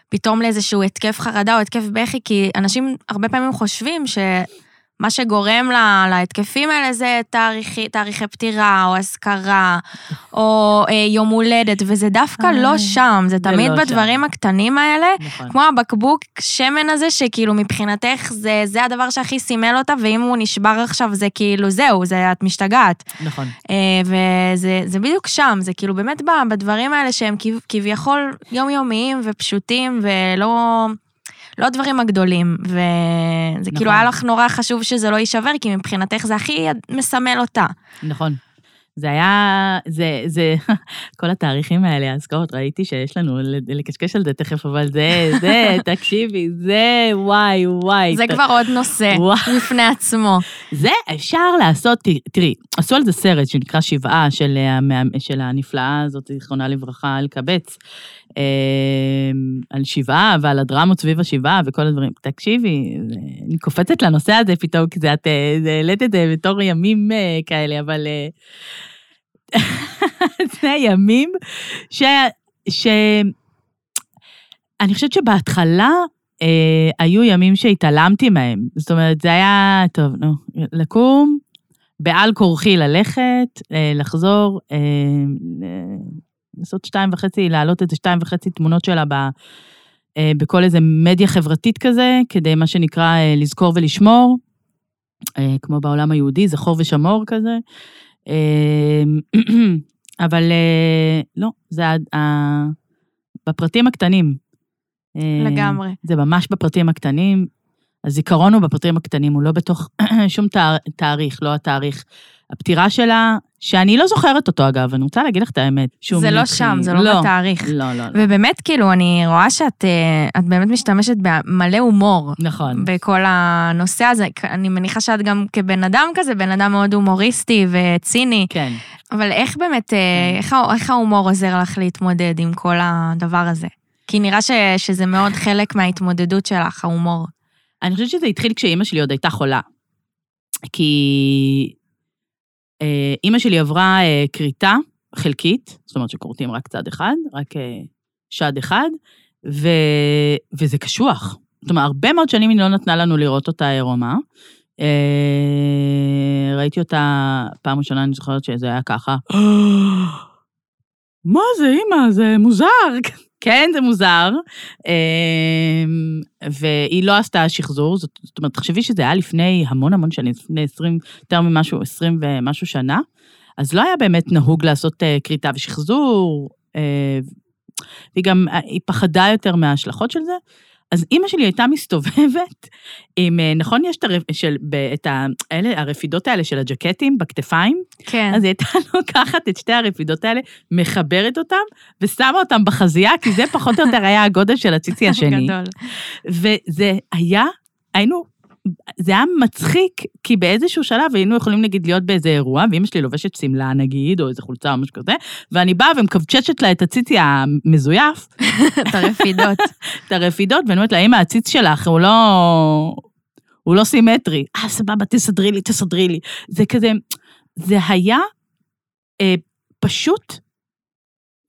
ופתאום לאיזשהו התקף חרדה או התקף בכי, כי אנשים הרבה פעמים חושבים ש... מה שגורם לה, להתקפים האלה זה תאריכי, תאריכי פטירה, או אזכרה, או אה, יום הולדת, וזה דווקא אה, לא שם, זה תמיד לא בדברים שם. הקטנים האלה, נכון. כמו הבקבוק שמן הזה, שכאילו מבחינתך זה, זה הדבר שהכי סימל אותה, ואם הוא נשבר עכשיו זה כאילו זהו, זה את משתגעת. נכון. אה, וזה בדיוק שם, זה כאילו באמת בדברים האלה שהם כביכול יומיומיים ופשוטים, ולא... לא הדברים הגדולים, וזה כאילו נכון. כאילו היה לך נורא חשוב שזה לא יישבר, כי מבחינתך זה הכי מסמל אותה. נכון. זה היה, זה, זה, כל התאריכים האלה, האזכרות, ראיתי שיש לנו לקשקש על זה תכף, אבל זה, זה, תקשיבי, זה, וואי, וואי. זה ת... כבר עוד נושא בפני עצמו. זה אפשר לעשות, תראי, עשו על זה סרט שנקרא שבעה של, של הנפלאה הזאת, זיכרונה לברכה, אלקבץ, אה, על שבעה ועל הדרמות סביב השבעה וכל הדברים. תקשיבי, אני קופצת לנושא הזה פתאום, כי את העלית את זה בתור ימים אה, כאלה, אבל... אה, זה הימים ש... ש... אני חושבת שבהתחלה אה, היו ימים שהתעלמתי מהם. זאת אומרת, זה היה, טוב, נו, לקום, בעל כורחי ללכת, אה, לחזור, אה, לעשות שתיים וחצי, להעלות איזה שתיים וחצי תמונות שלה ב, אה, בכל איזה מדיה חברתית כזה, כדי מה שנקרא אה, לזכור ולשמור, אה, כמו בעולם היהודי, זכור ושמור כזה. אבל לא, זה בפרטים הקטנים. לגמרי. זה ממש בפרטים הקטנים. הזיכרון הוא בפרטים הקטנים, הוא לא בתוך שום תאריך, לא התאריך. הפטירה שלה, שאני לא זוכרת אותו אגב, אני רוצה להגיד לך את האמת. זה לא שם, זה לא, לא בתאריך. לא, לא, לא. ובאמת, כאילו, אני רואה שאת אה, באמת משתמשת במלא הומור. נכון. בכל הנושא הזה. אני מניחה שאת גם כבן אדם כזה, בן אדם מאוד הומוריסטי וציני. כן. אבל איך באמת, אה, כן. איך, איך ההומור עוזר לך להתמודד עם כל הדבר הזה? כי נראה ש, שזה מאוד חלק מההתמודדות שלך, ההומור. אני חושבת שזה התחיל כשאימא שלי עוד הייתה חולה. כי אה, אימא שלי עברה אה, כריתה חלקית, זאת אומרת שכורתים רק צד אחד, רק אה, שד אחד, ו... וזה קשוח. זאת אומרת, הרבה מאוד שנים היא לא נתנה לנו לראות אותה עירומה. ראיתי אותה פעם ראשונה, אני זוכרת שזה היה ככה. מה זה, אימא? זה מוזר. כן, זה מוזר. אמ, והיא לא עשתה שחזור, זאת, זאת אומרת, תחשבי שזה היה לפני המון המון שנים, לפני 20, יותר ממשהו, 20 ומשהו שנה, אז לא היה באמת נהוג לעשות אה, כריתה ושחזור, אה, והיא גם, אה, היא פחדה יותר מההשלכות של זה. אז אימא שלי הייתה מסתובבת עם, אה, נכון, יש את, הרפ, של, את ה, אלה, הרפידות האלה של הג'קטים בכתפיים? כן. אז היא הייתה לוקחת את שתי הרפידות האלה, מחברת אותם, ושמה אותם בחזייה, כי זה פחות או יותר היה הגודל של הציצי השני. גדול. וזה היה, היינו זה היה מצחיק, כי באיזשהו שלב היינו יכולים נגיד להיות באיזה אירוע, ואמא שלי לובשת שמלה נגיד, או איזה חולצה או משהו כזה, ואני באה ומקבצ'צ'ת לה את הציצי המזויף, את הרפידות. את הרפידות, ואני אומרת לה, אמא, הציץ שלך הוא לא... הוא לא סימטרי. אה, סבבה, תסדרי לי, תסדרי לי. זה כזה, זה היה אה, פשוט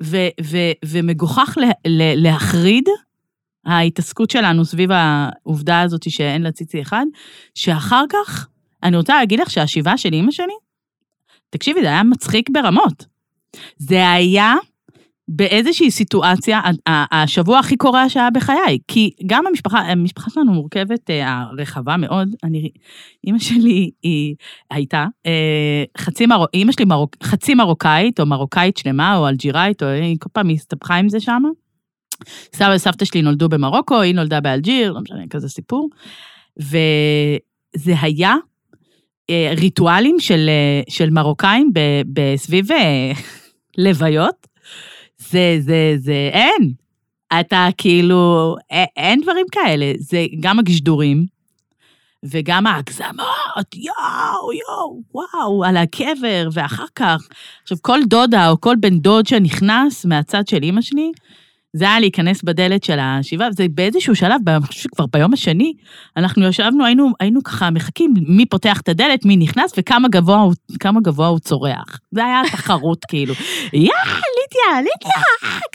ו, ו, ומגוחך לה, לה, להחריד ההתעסקות שלנו סביב העובדה הזאת שאין לה ציצי אחד, שאחר כך, אני רוצה להגיד לך שהשיבה של אימא שלי, תקשיבי, זה היה מצחיק ברמות. זה היה באיזושהי סיטואציה, השבוע הכי קורע שהיה בחיי, כי גם המשפחה, המשפחה שלנו מורכבת, אה, הרחבה מאוד, אני, אימא שלי היא הייתה אה, חצי, מרו, אימא שלי מרוק, חצי מרוקאית, או מרוקאית שלמה, או אלג'יראית, או היא כל פעם הסתבכה עם זה שם. סבא וסבתא שלי נולדו במרוקו, היא נולדה באלג'יר, לא משנה, כזה סיפור. וזה היה אה, ריטואלים של, של מרוקאים בסביב לוויות, זה, זה, זה, אין. אתה כאילו, אין דברים כאלה. זה גם הגשדורים, וגם ההגזמות, יואו, יואו, וואו, על הקבר, ואחר כך. עכשיו, כל דודה או כל בן דוד שנכנס מהצד של אימא שלי, זה היה להיכנס בדלת של השבעה, וזה באיזשהו שלב, אני חושב שכבר ביום השני, אנחנו ישבנו, היינו, היינו ככה מחכים מי פותח את הדלת, מי נכנס וכמה גבוה, גבוה הוא צורח. זה היה תחרות כאילו, יא, לידיה, לידיה,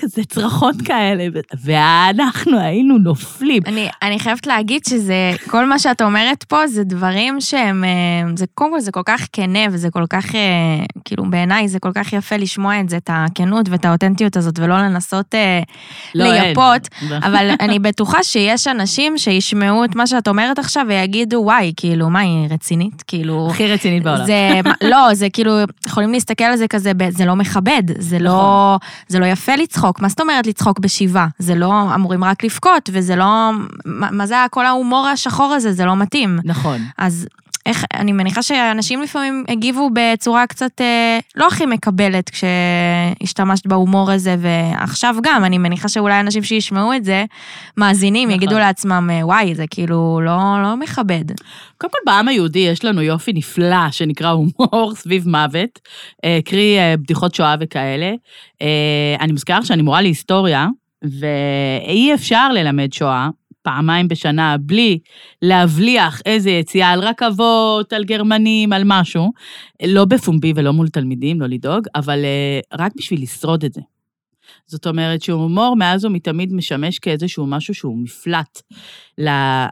כזה צרחות כאלה, ואנחנו היינו נופלים. אני, אני חייבת להגיד שזה, כל מה שאת אומרת פה זה דברים שהם, אה, זה קודם כל זה כל כך כנה וזה כל כך, אה, כאילו בעיניי זה כל כך יפה לשמוע את זה, את הכנות ואת האותנטיות הזאת, ולא לנסות... אה, לא, לייפות, אין. אבל אני בטוחה שיש אנשים שישמעו את מה שאת אומרת עכשיו ויגידו, וואי, כאילו, מה, היא רצינית? כאילו... הכי רצינית בעולם. זה, לא, זה כאילו, יכולים להסתכל על זה כזה, זה לא מכבד, זה לא, זה לא יפה לצחוק. מה זאת אומרת לצחוק בשבעה? זה לא, אמורים רק לבכות, וזה לא, מה, מה זה כל ההומור השחור הזה? זה לא מתאים. נכון. אז איך, אני מניחה שאנשים לפעמים הגיבו בצורה קצת אה, לא הכי מקבלת כשהשתמשת בהומור הזה, ועכשיו גם, אני מניחה שאולי אנשים שישמעו את זה, מאזינים, נכון. יגידו לעצמם, אה, וואי, זה כאילו לא, לא מכבד. קודם כל, בעם היהודי יש לנו יופי נפלא שנקרא הומור סביב מוות, אה, קרי אה, בדיחות שואה וכאלה. אה, אני מזכירה שאני מורה להיסטוריה, ואי אפשר ללמד שואה פעמיים בשנה בלי להבליח איזה יציאה על רכבות, על גרמנים, על משהו, לא בפומבי ולא מול תלמידים, לא לדאוג, אבל uh, רק בשביל לשרוד את זה. זאת אומרת שהומור מאז ומתמיד משמש כאיזשהו משהו שהוא מפלט. לה...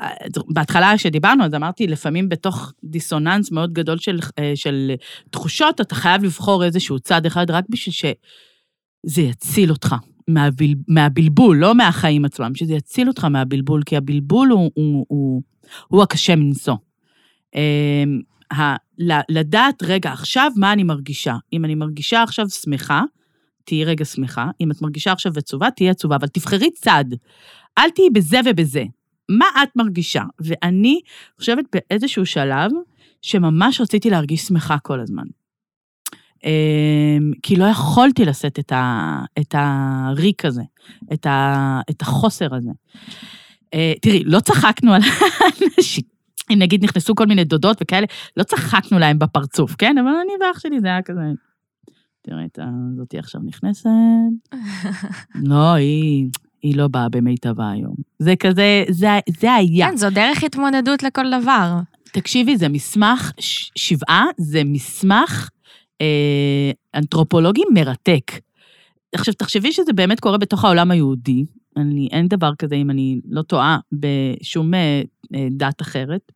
בהתחלה כשדיברנו, אז אמרתי, לפעמים בתוך דיסוננס מאוד גדול של, אה, של תחושות, אתה חייב לבחור איזשהו צד אחד רק בשביל שזה יציל אותך. מהבל, מהבלבול, לא מהחיים עצמם, שזה יציל אותך מהבלבול, כי הבלבול הוא, הוא, הוא, הוא הקשה מנשוא. Uh, לדעת, רגע, עכשיו מה אני מרגישה? אם אני מרגישה עכשיו שמחה, תהיי רגע שמחה. אם את מרגישה עכשיו עצובה, תהיי עצובה, אבל תבחרי צד. אל תהיי בזה ובזה. מה את מרגישה? ואני חושבת באיזשהו שלב, שממש רציתי להרגיש שמחה כל הזמן. אמ, כי לא יכולתי לשאת את, ה, את הריק הזה, את, ה, את החוסר הזה. אה, תראי, לא צחקנו על אנשים, אם נגיד נכנסו כל מיני דודות וכאלה, לא צחקנו להם בפרצוף, כן? אבל אני ואח שלי זה היה כזה... תראי, את זאתי עכשיו נכנסת. לא, היא, היא לא באה במיטבה היום. זה כזה, זה, זה היה. כן, זו דרך התמודדות לכל דבר. תקשיבי, זה מסמך, שבעה זה מסמך אנתרופולוגי מרתק. עכשיו, תחשבי שזה באמת קורה בתוך העולם היהודי. אני, אין דבר כזה, אם אני לא טועה, בשום אה, אה, דת אחרת.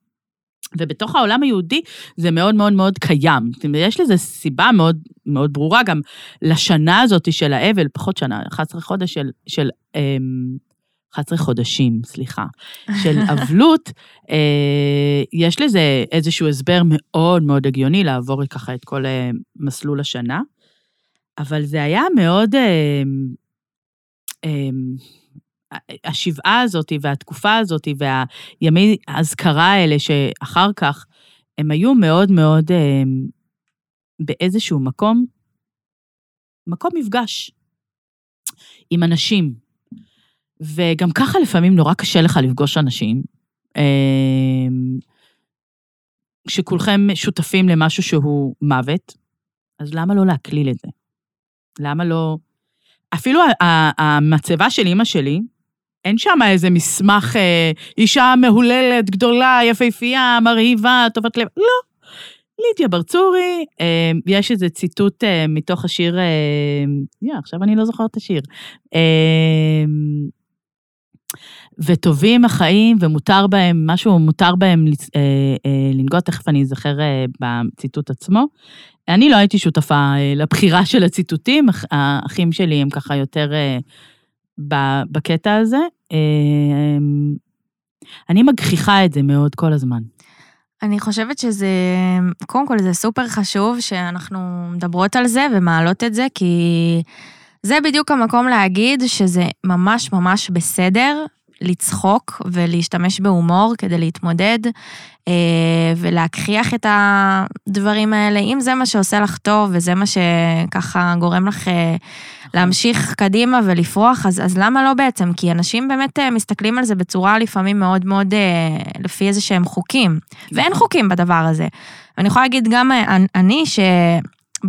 ובתוך העולם היהודי זה מאוד מאוד מאוד קיים. יש לזה סיבה מאוד מאוד ברורה גם לשנה הזאת של האבל, פחות שנה, 11 חודש של, של 11 חודשים, סליחה, של אבלות, אה, יש לזה איזשהו הסבר מאוד מאוד הגיוני לעבור ככה את כל אה, מסלול השנה, אבל זה היה מאוד... אה, אה, השבעה הזאת והתקופה הזאת והימי האזכרה האלה שאחר כך, הם היו מאוד מאוד אה, באיזשהו מקום, מקום מפגש עם אנשים, וגם ככה לפעמים נורא קשה לך לפגוש אנשים. אמ, שכולכם שותפים למשהו שהוא מוות, אז למה לא להקליל את זה? למה לא... אפילו המצבה של אימא שלי, אין שם איזה מסמך, אה, אישה מהוללת, גדולה, יפהפייה, מרהיבה, טובת לב, לא. לידיה ברצורי, אה, יש איזה ציטוט אה, מתוך השיר, יא, עכשיו אני לא זוכרת את השיר. אה, וטובים החיים ומותר בהם, משהו מותר בהם אה, אה, לנגוע, תכף אני אזכר אה, בציטוט עצמו. אני לא הייתי שותפה אה, לבחירה של הציטוטים, האחים שלי הם ככה יותר אה, בקטע הזה. אה, אני מגחיכה את זה מאוד כל הזמן. אני חושבת שזה, קודם כל זה סופר חשוב שאנחנו מדברות על זה ומעלות את זה, כי זה בדיוק המקום להגיד שזה ממש ממש בסדר לצחוק ולהשתמש בהומור כדי להתמודד אה, ולהכחיח את הדברים האלה. אם זה מה שעושה לך טוב וזה מה שככה גורם לך אה, להמשיך קדימה ולפרוח, אז, אז למה לא בעצם? כי אנשים באמת אה, מסתכלים על זה בצורה לפעמים מאוד מאוד לפי איזה שהם חוקים, ואין נכון. חוקים בדבר הזה. ואני יכולה להגיד גם אני, ש...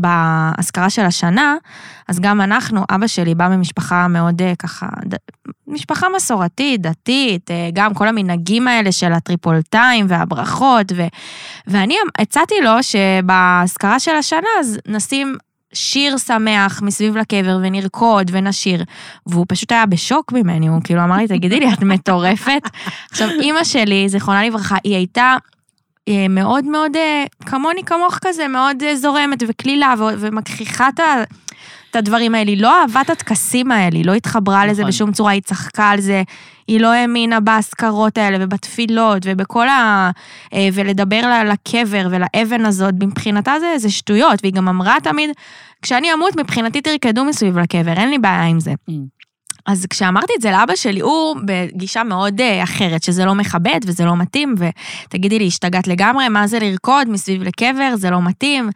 באזכרה של השנה, אז גם אנחנו, אבא שלי בא ממשפחה מאוד אה, ככה, ד... משפחה מסורתית, דתית, אה, גם כל המנהגים האלה של הטריפולטיים והברכות, ו... ואני הצעתי לו שבאזכרה של השנה אז נשים שיר שמח מסביב לקבר ונרקוד ונשיר, והוא פשוט היה בשוק ממני, הוא כאילו אמר לי, תגידי לי, את מטורפת? עכשיו, אימא שלי, זיכרונה לברכה, היא הייתה מאוד מאוד, אה, כמוני כמוך כזה, מאוד אה, זורמת וקלילה ומכחיכה את הדברים האלה. היא לא אהבה את הטקסים האלה, היא לא התחברה נכון. לזה בשום צורה, היא צחקה על זה, היא לא האמינה באזכרות האלה ובתפילות ובכל ה... ולדבר על הקבר ולאבן הזאת, מבחינתה זה, זה שטויות, והיא גם אמרה תמיד, כשאני אמות, מבחינתי תרקדו מסביב לקבר, אין לי בעיה עם זה. Mm. אז כשאמרתי את זה לאבא שלי, הוא בגישה מאוד אה, אחרת, שזה לא מכבד וזה לא מתאים, ותגידי לי, השתגעת לגמרי, מה זה לרקוד מסביב לקבר, זה לא מתאים.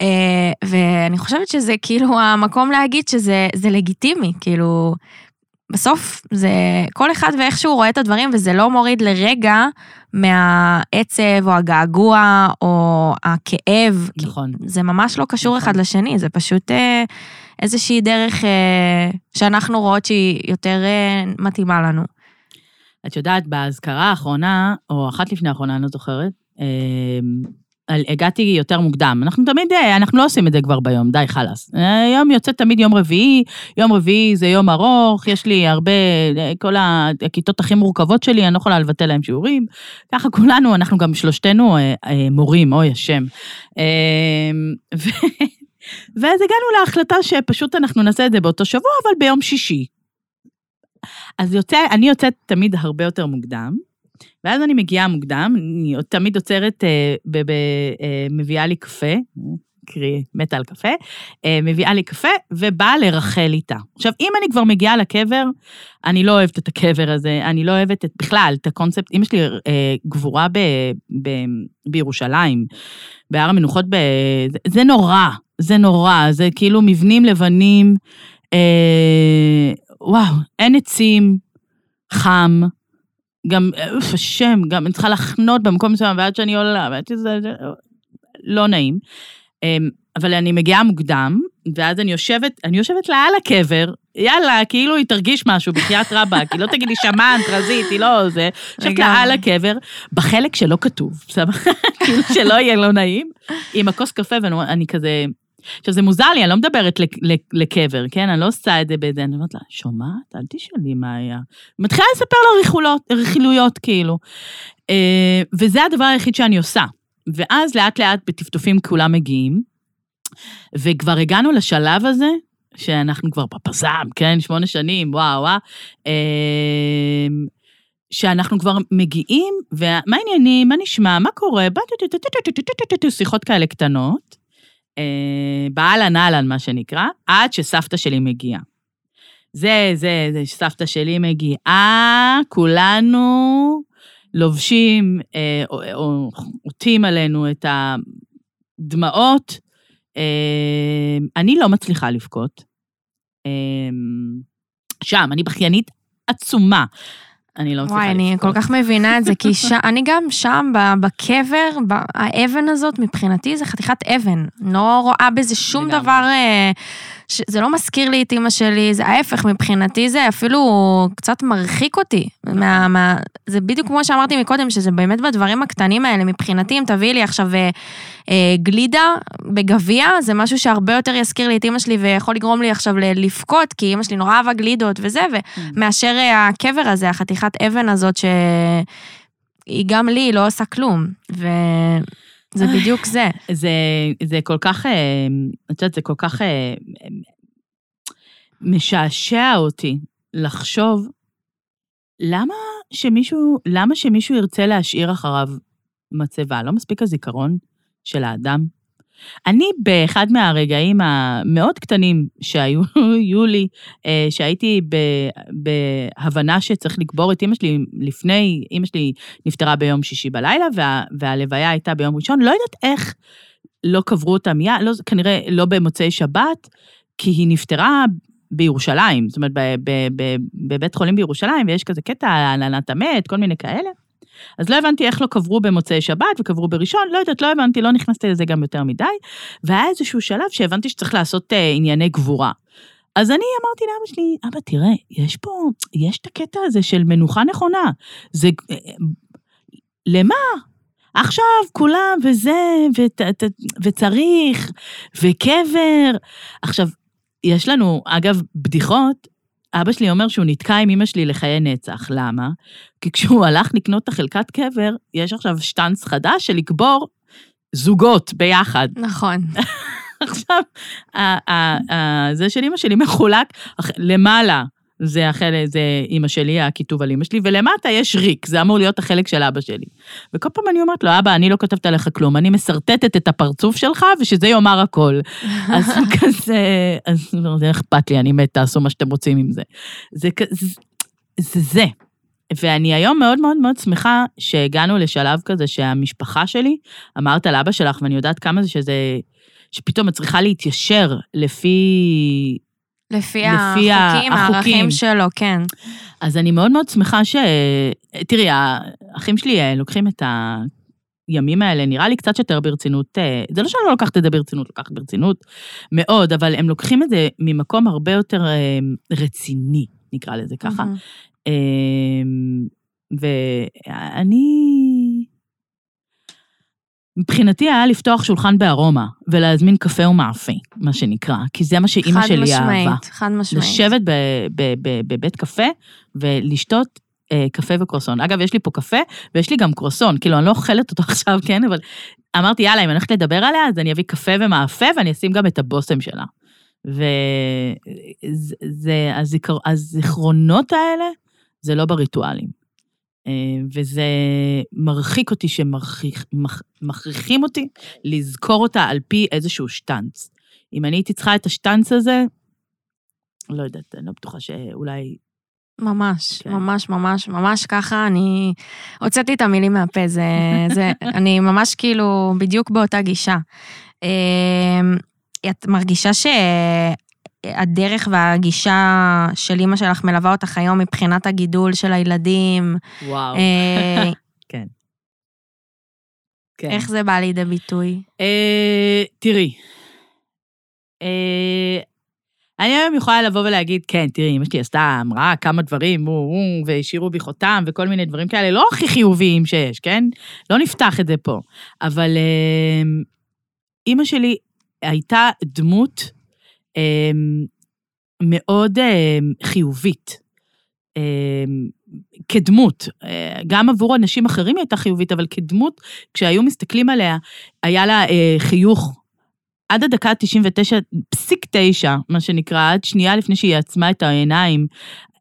אה, ואני חושבת שזה כאילו המקום להגיד שזה לגיטימי, כאילו, בסוף זה כל אחד ואיך שהוא רואה את הדברים, וזה לא מוריד לרגע מהעצב או הגעגוע או הכאב. נכון. זה ממש לא קשור נכון. אחד לשני, זה פשוט אה, איזושהי דרך אה, שאנחנו רואות שהיא יותר אה, מתאימה לנו. את יודעת, באזכרה האחרונה, או אחת לפני האחרונה, אני לא זוכרת, אה, הגעתי יותר מוקדם. אנחנו תמיד, אה, אנחנו לא עושים את זה כבר ביום, די, חלאס. היום יוצא תמיד יום רביעי, יום רביעי זה יום ארוך, יש לי הרבה, אה, כל הכיתות הכי מורכבות שלי, אני לא יכולה לבטל להם שיעורים. ככה כולנו, אנחנו גם שלושתנו אה, מורים, אוי השם. ואז הגענו להחלטה שפשוט אנחנו נעשה את זה באותו שבוע, אבל ביום שישי. אז יוצא, אני יוצאת תמיד הרבה יותר מוקדם, ואז אני מגיעה מוקדם, אני תמיד עוצרת, אה, אה, מביאה לי קפה, קרי, מתה על קפה, אה, מביאה לי קפה ובאה לרחל איתה. עכשיו, אם אני כבר מגיעה לקבר, אני לא אוהבת את הקבר הזה, אני לא אוהבת את, בכלל, את הקונספט, אמא שלי אה, גבורה ב, ב, בירושלים, בהר המנוחות, ב, זה, זה נורא, זה נורא, זה כאילו מבנים לבנים, אה, וואו, אין עצים, חם, גם, אוף, השם, גם אני צריכה לחנות במקום מסוים, ועד שאני עולה, ועד שזה, לא נעים. אמ, אבל אני מגיעה מוקדם, ואז אני יושבת, אני יושבת לה על הקבר, יאללה, כאילו היא תרגיש משהו, בחייאת רבאק, היא לא תגיד לי שמנת, רזית, היא לא זה. יושבת לה על הקבר, בחלק שלא כתוב, בסדר? כאילו שלא יהיה לא נעים, עם הכוס קפה, ואני כזה... עכשיו, זה מוזר לי, אני לא מדברת לקבר, כן? אני לא עושה את זה באיזה, אני אומרת לה, שומעת? אל תשאלי מה היה. מתחילה לספר לה רכילויות, כאילו. אה, וזה הדבר היחיד שאני עושה. ואז לאט לאט בטפטופים כולם מגיעים, וכבר הגענו לשלב הזה, שאנחנו כבר בפזם, כן? שמונה שנים, וואו, וואו. אמ, שאנחנו כבר מגיעים, ומה העניינים, מה נשמע, מה קורה, שיחות כאלה קטנות, באהלן אהלן, מה שנקרא, עד שסבתא שלי מגיעה. זה, זה, זה, שסבתא שלי מגיעה, כולנו לובשים, אה, או, או עוטים עלינו את הדמעות. אה, אני לא מצליחה לבכות. אה, שם, אני בכיינית עצומה. אני לא מצליחה וואי, אני כל כך מבינה את זה, כי ש... אני גם שם, בקבר, האבן הזאת, מבחינתי זה חתיכת אבן. לא רואה בזה שום. דבר... אה. זה לא מזכיר לי את אימא שלי, זה ההפך, מבחינתי זה אפילו קצת מרחיק אותי. מה, מה... זה בדיוק כמו שאמרתי מקודם, שזה באמת בדברים הקטנים האלה. מבחינתי, אם תביאי לי עכשיו אה, אה, גלידה בגביע, זה משהו שהרבה יותר יזכיר לי את אימא שלי ויכול לגרום לי עכשיו לבכות, כי אימא שלי נורא אהבה גלידות וזה, ו... מאשר אה, הקבר הזה, החתיכת אבן הזאת, שהיא גם לי לא עושה כלום. וזה בדיוק זה. זה, זה כל כך, אה, את יודעת, זה כל כך אה, משעשע אותי לחשוב, למה שמישהו, למה שמישהו ירצה להשאיר אחריו מצבה? לא מספיק הזיכרון של האדם? אני באחד מהרגעים המאוד קטנים שהיו היו לי, אה, שהייתי בהבנה שצריך לקבור את אמא שלי לפני, אמא שלי נפטרה ביום שישי בלילה, וה, והלוויה הייתה ביום ראשון, לא יודעת איך לא קברו אותה מיד, לא, כנראה לא במוצאי שבת, כי היא נפטרה בירושלים, זאת אומרת, בבית חולים בירושלים, ויש כזה קטע על הלנת המת, כל מיני כאלה. אז לא הבנתי איך לא קברו במוצאי שבת וקברו בראשון, לא יודעת, לא הבנתי, לא נכנסתי לזה גם יותר מדי. והיה איזשהו שלב שהבנתי שצריך לעשות אה, ענייני גבורה. אז אני אמרתי לאבא שלי, אבא, תראה, יש פה, יש את הקטע הזה של מנוחה נכונה. זה, אה, למה? עכשיו כולם וזה, ות, ת, וצריך, וקבר. עכשיו, יש לנו, אגב, בדיחות, אבא שלי אומר שהוא נתקע עם אמא שלי לחיי נצח. למה? כי כשהוא הלך לקנות את החלקת קבר, יש עכשיו שטאנץ חדש של לקבור זוגות ביחד. נכון. עכשיו, זה של אמא שלי מחולק, למעלה זה החלק, זה אמא שלי, הכיתוב על אמא שלי, ולמטה יש ריק, זה אמור להיות החלק של אבא שלי. וכל פעם אני אומרת לו, אבא, אני לא כותבת עליך כלום, אני משרטטת את הפרצוף שלך, ושזה יאמר הכל. אז הוא כזה, אז לא, זה אכפת לי, אני מת, תעשו מה שאתם רוצים עם זה. זה כזה, זה זה. ואני היום מאוד מאוד מאוד שמחה שהגענו לשלב כזה שהמשפחה שלי, אמרת על אבא שלך, ואני יודעת כמה זה שזה, שפתאום את צריכה להתיישר לפי... לפי לפי החוקים, החוקים. הערכים שלו, כן. אז אני מאוד מאוד שמחה ש... תראי, האחים שלי אה, לוקחים את הימים האלה, נראה לי קצת יותר ברצינות, אה, זה לא שאני לא לוקחת את זה ברצינות, לוקחת ברצינות מאוד, אבל הם לוקחים את זה ממקום הרבה יותר אה, רציני, נקרא לזה ככה. אמ, ואני... מבחינתי היה לפתוח שולחן בארומה ולהזמין קפה ומאפה, מה שנקרא, כי זה מה שאימא שלי חד אהבה. משמעית, חד משמעית. לשבת בבית קפה ולשתות אה, קפה וקרוסון. אגב, יש לי פה קפה ויש לי גם קרוסון, כאילו, אני לא אוכלת אותו עכשיו, כן? אבל אמרתי, יאללה, אם אני הולכת לדבר עליה, אז אני אביא קפה ומאפה ואני אשים גם את הבושם שלה. והזיכרונות האלה, זה לא בריטואלים. אה, וזה מרחיק אותי שמכריחים אותי לזכור אותה על פי איזשהו שטאנץ. אם אני הייתי צריכה את השטאנץ הזה, לא יודעת, אני לא בטוחה שאולי... ממש, כן. ממש, ממש, ממש ככה, אני הוצאתי את המילים מהפה, זה, זה, אני ממש כאילו בדיוק באותה גישה. אמ, את מרגישה שהדרך והגישה של אימא שלך מלווה אותך היום מבחינת הגידול של הילדים? וואו. אה, כן. כן. איך זה בא לידי ביטוי? אה, תראי, אה, אני היום יכולה לבוא ולהגיד, כן, תראי, אמא שלי עשתה, אמרה כמה דברים, והשאירו בי חותם, וכל מיני דברים כאלה, לא הכי חיוביים שיש, כן? לא נפתח את זה פה. אבל אה, אימא שלי הייתה דמות אה, מאוד אה, חיובית. אה, כדמות, אה, גם עבור אנשים אחרים היא הייתה חיובית, אבל כדמות, כשהיו מסתכלים עליה, היה לה אה, חיוך עד הדקה ה-99, פסיק תשע, מה שנקרא, עד שנייה לפני שהיא עצמה את העיניים.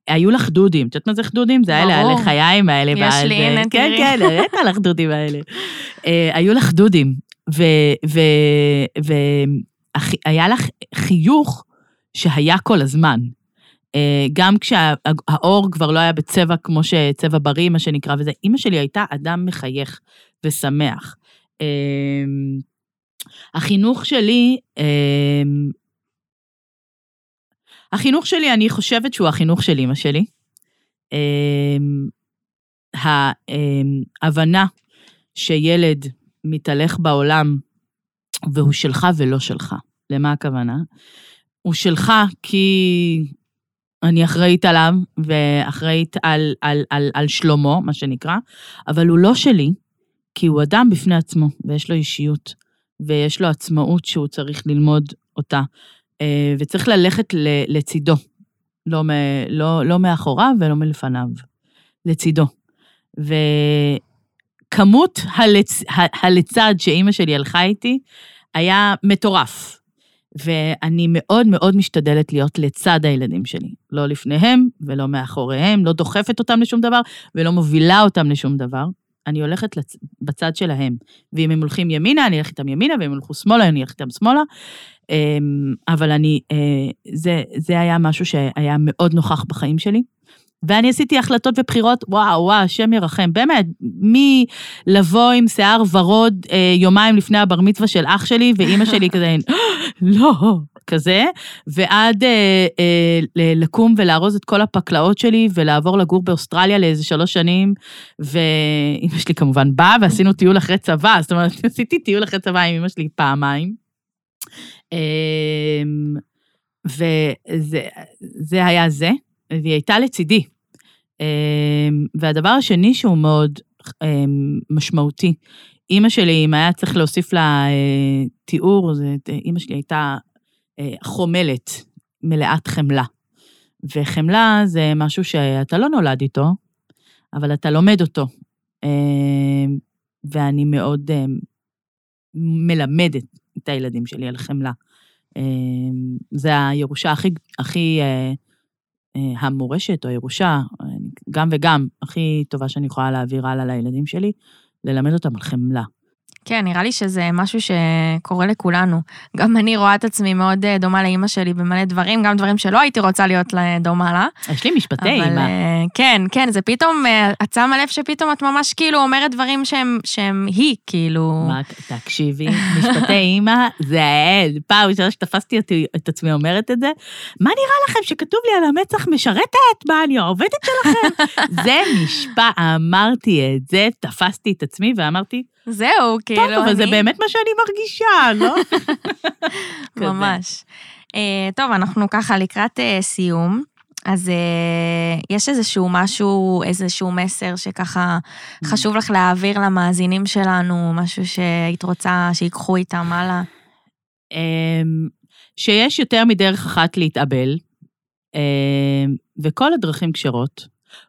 היו לך דודים, את יודעת מה זה דודים? זה האלה, ברור. הלחיים האלה. יש לי, הנה, כן, תראי. כן, הראית לך דודים האלה. אה, היו לך דודים, והיה לך חיוך שהיה כל הזמן. אה, גם כשהאור כבר לא היה בצבע כמו שצבע בריא, מה שנקרא, וזה, אימא שלי הייתה אדם מחייך ושמח. אה, החינוך שלי, אה, החינוך שלי, אני חושבת שהוא החינוך של אימא שלי. ההבנה שילד מתהלך בעולם והוא שלך ולא שלך. למה הכוונה? הוא שלך כי אני אחראית עליו ואחראית על, על, על, על שלומו, מה שנקרא, אבל הוא לא שלי, כי הוא אדם בפני עצמו, ויש לו אישיות, ויש לו עצמאות שהוא צריך ללמוד אותה, אה, וצריך ללכת לצידו, לא, לא, לא מאחוריו ולא מלפניו, לצידו. וכמות הלצ, הלצד שאימא שלי הלכה איתי היה מטורף. ואני מאוד מאוד משתדלת להיות לצד הילדים שלי. לא לפניהם ולא מאחוריהם, לא דוחפת אותם לשום דבר ולא מובילה אותם לשום דבר. אני הולכת לצ... בצד שלהם. ואם הם הולכים ימינה, אני אלך איתם ימינה, ואם הם הולכו שמאלה, אני אלך איתם שמאלה. אמ, אבל אני, אה, זה, זה היה משהו שהיה מאוד נוכח בחיים שלי. ואני עשיתי החלטות ובחירות, וואו, וואו, השם ירחם, באמת, מלבוא עם שיער ורוד אה, יומיים לפני הבר מצווה של אח שלי, ואימא שלי כזה, לא, כזה, ועד אה, אה, לקום ולארוז את כל הפקלאות שלי ולעבור לגור באוסטרליה לאיזה שלוש שנים, ואימא שלי כמובן באה ועשינו טיול אחרי צבא, זאת אומרת, עשיתי טיול אחרי צבא עם אימא שלי פעמיים. אה, וזה היה זה. והיא הייתה לצידי. אמ, והדבר השני שהוא מאוד אמ, משמעותי, אימא שלי, אם היה צריך להוסיף לה אה, תיאור, אימא שלי הייתה אה, חומלת, מלאת חמלה. וחמלה זה משהו שאתה לא נולד איתו, אבל אתה לומד אותו. אמ, ואני מאוד מלמדת את הילדים שלי על חמלה. זה הירושה הכי, הכי אה, אה, המורשת או הירושה, גם וגם, הכי טובה שאני יכולה להעביר הלאה לילדים שלי, ללמד אותם על חמלה. כן, נראה לי שזה משהו שקורה לכולנו. גם אני רואה את עצמי מאוד אה, דומה לאימא שלי במלא דברים, גם דברים שלא הייתי רוצה להיות דומה לה. יש לי משפטי אימא. אה, כן, כן, זה פתאום, אה, את שמה לב שפתאום את ממש כאילו אומרת דברים שהם, שהם היא, כאילו... מה, תקשיבי, משפטי אימא זה האל. פעם ראשונה שתפסתי את עצמי אומרת את זה, מה נראה לכם שכתוב לי על המצח משרתת? מה, אני העובדת שלכם? זה משפט, אמרתי את זה, תפסתי את עצמי ואמרתי, זהו, כאילו, אני... טוב, אבל זה באמת מה שאני מרגישה, לא? ממש. Uh, טוב, אנחנו ככה לקראת uh, סיום. אז uh, יש איזשהו משהו, איזשהו מסר שככה mm. חשוב לך להעביר למאזינים שלנו, משהו שהיית רוצה שיקחו איתם הלאה? Um, שיש יותר מדרך אחת להתאבל, um, וכל הדרכים כשרות,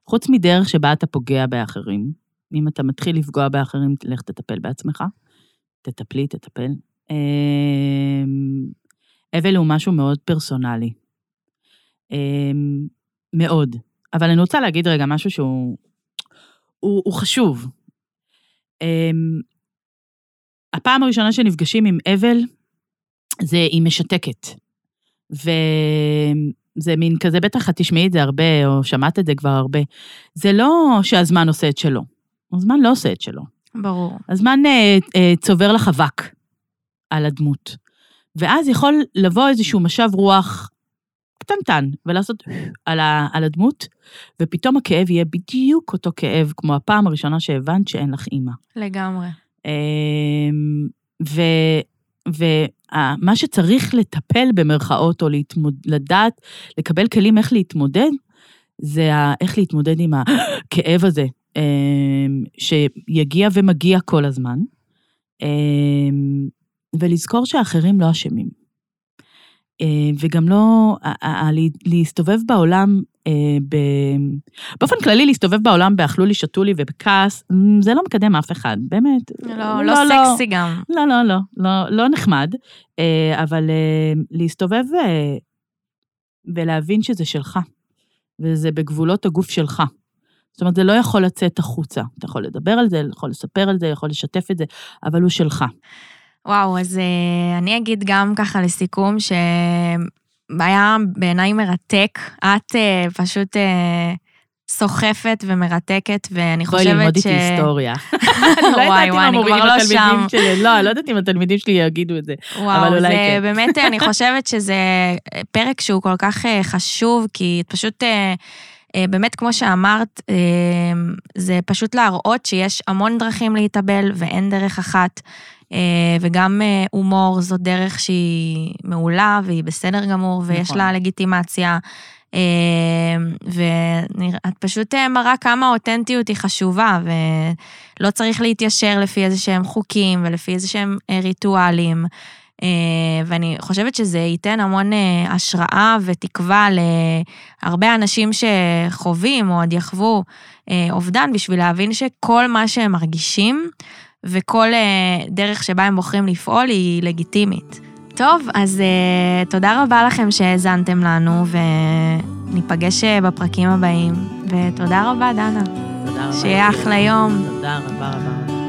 חוץ מדרך שבה אתה פוגע באחרים. אם אתה מתחיל לפגוע באחרים, לך תטפל בעצמך. תטפלי, תטפל. אמ, אבל הוא משהו מאוד פרסונלי. אמ, מאוד. אבל אני רוצה להגיד רגע משהו שהוא הוא, הוא חשוב. אמ, הפעם הראשונה שנפגשים עם אבל, זה היא משתקת. וזה מין כזה, בטח את תשמעי את זה הרבה, או שמעת את זה כבר הרבה. זה לא שהזמן עושה את שלו. הזמן לא עושה את שלו. ברור. הזמן אה, אה, צובר לך אבק על הדמות. ואז יכול לבוא איזשהו משב רוח קטנטן ולעשות על, ה, על הדמות, ופתאום הכאב יהיה בדיוק אותו כאב כמו הפעם הראשונה שהבנת שאין לך אימא. לגמרי. אה, ו... ומה שצריך לטפל במרכאות, או להתמוד, לדעת, לקבל כלים איך להתמודד, זה ה, איך להתמודד עם הכאב הזה, שיגיע ומגיע כל הזמן, אמ, ולזכור שאחרים לא אשמים. אמ, וגם לא, להסתובב בעולם, אה, באופן כללי להסתובב בעולם באכלו לי, שתו לי ובכעס, זה לא מקדם אף אחד, באמת. לא, לא, לא, לא סקסי לא, גם. לא, לא, לא, לא, לא נחמד, אה, אבל אה, להסתובב ולהבין שזה שלך, וזה בגבולות הגוף שלך. זאת אומרת, זה לא יכול לצאת החוצה. אתה יכול לדבר על זה, יכול לספר על זה, יכול לשתף את זה, אבל הוא שלך. וואו, אז uh, אני אגיד גם ככה לסיכום, שהיה בעיניי מרתק. את uh, פשוט... Uh, סוחפת ומרתקת, ואני חושבת ש... בואי ללמוד איתי היסטוריה. וואי, וואי, אני כבר לא שם. לא, אני לא יודעת אם התלמידים שלי יגידו את זה, אבל אולי כן. וואו, באמת, אני חושבת שזה פרק שהוא כל כך חשוב, כי את פשוט אה, באמת, כמו שאמרת, אה, זה פשוט להראות שיש המון דרכים להתאבל ואין דרך אחת. אה, וגם אה, הומור זו דרך שהיא מעולה והיא בסדר גמור, ויש נכון. לה לגיטימציה. אה, ואת פשוט אה, מראה כמה האותנטיות היא חשובה, ולא צריך להתיישר לפי איזה שהם חוקים ולפי איזה שהם אה, ריטואלים. אה, ואני חושבת שזה ייתן המון אה, השראה ותקווה להרבה אנשים שחווים או עוד יחוו אה, אובדן, בשביל להבין שכל מה שהם מרגישים וכל דרך שבה הם בוחרים לפעול היא לגיטימית. טוב, אז תודה רבה לכם שהאזנתם לנו, וניפגש בפרקים הבאים. ותודה רבה, דנה. תודה רבה. שיהיה אחלה יום. תודה רבה רבה.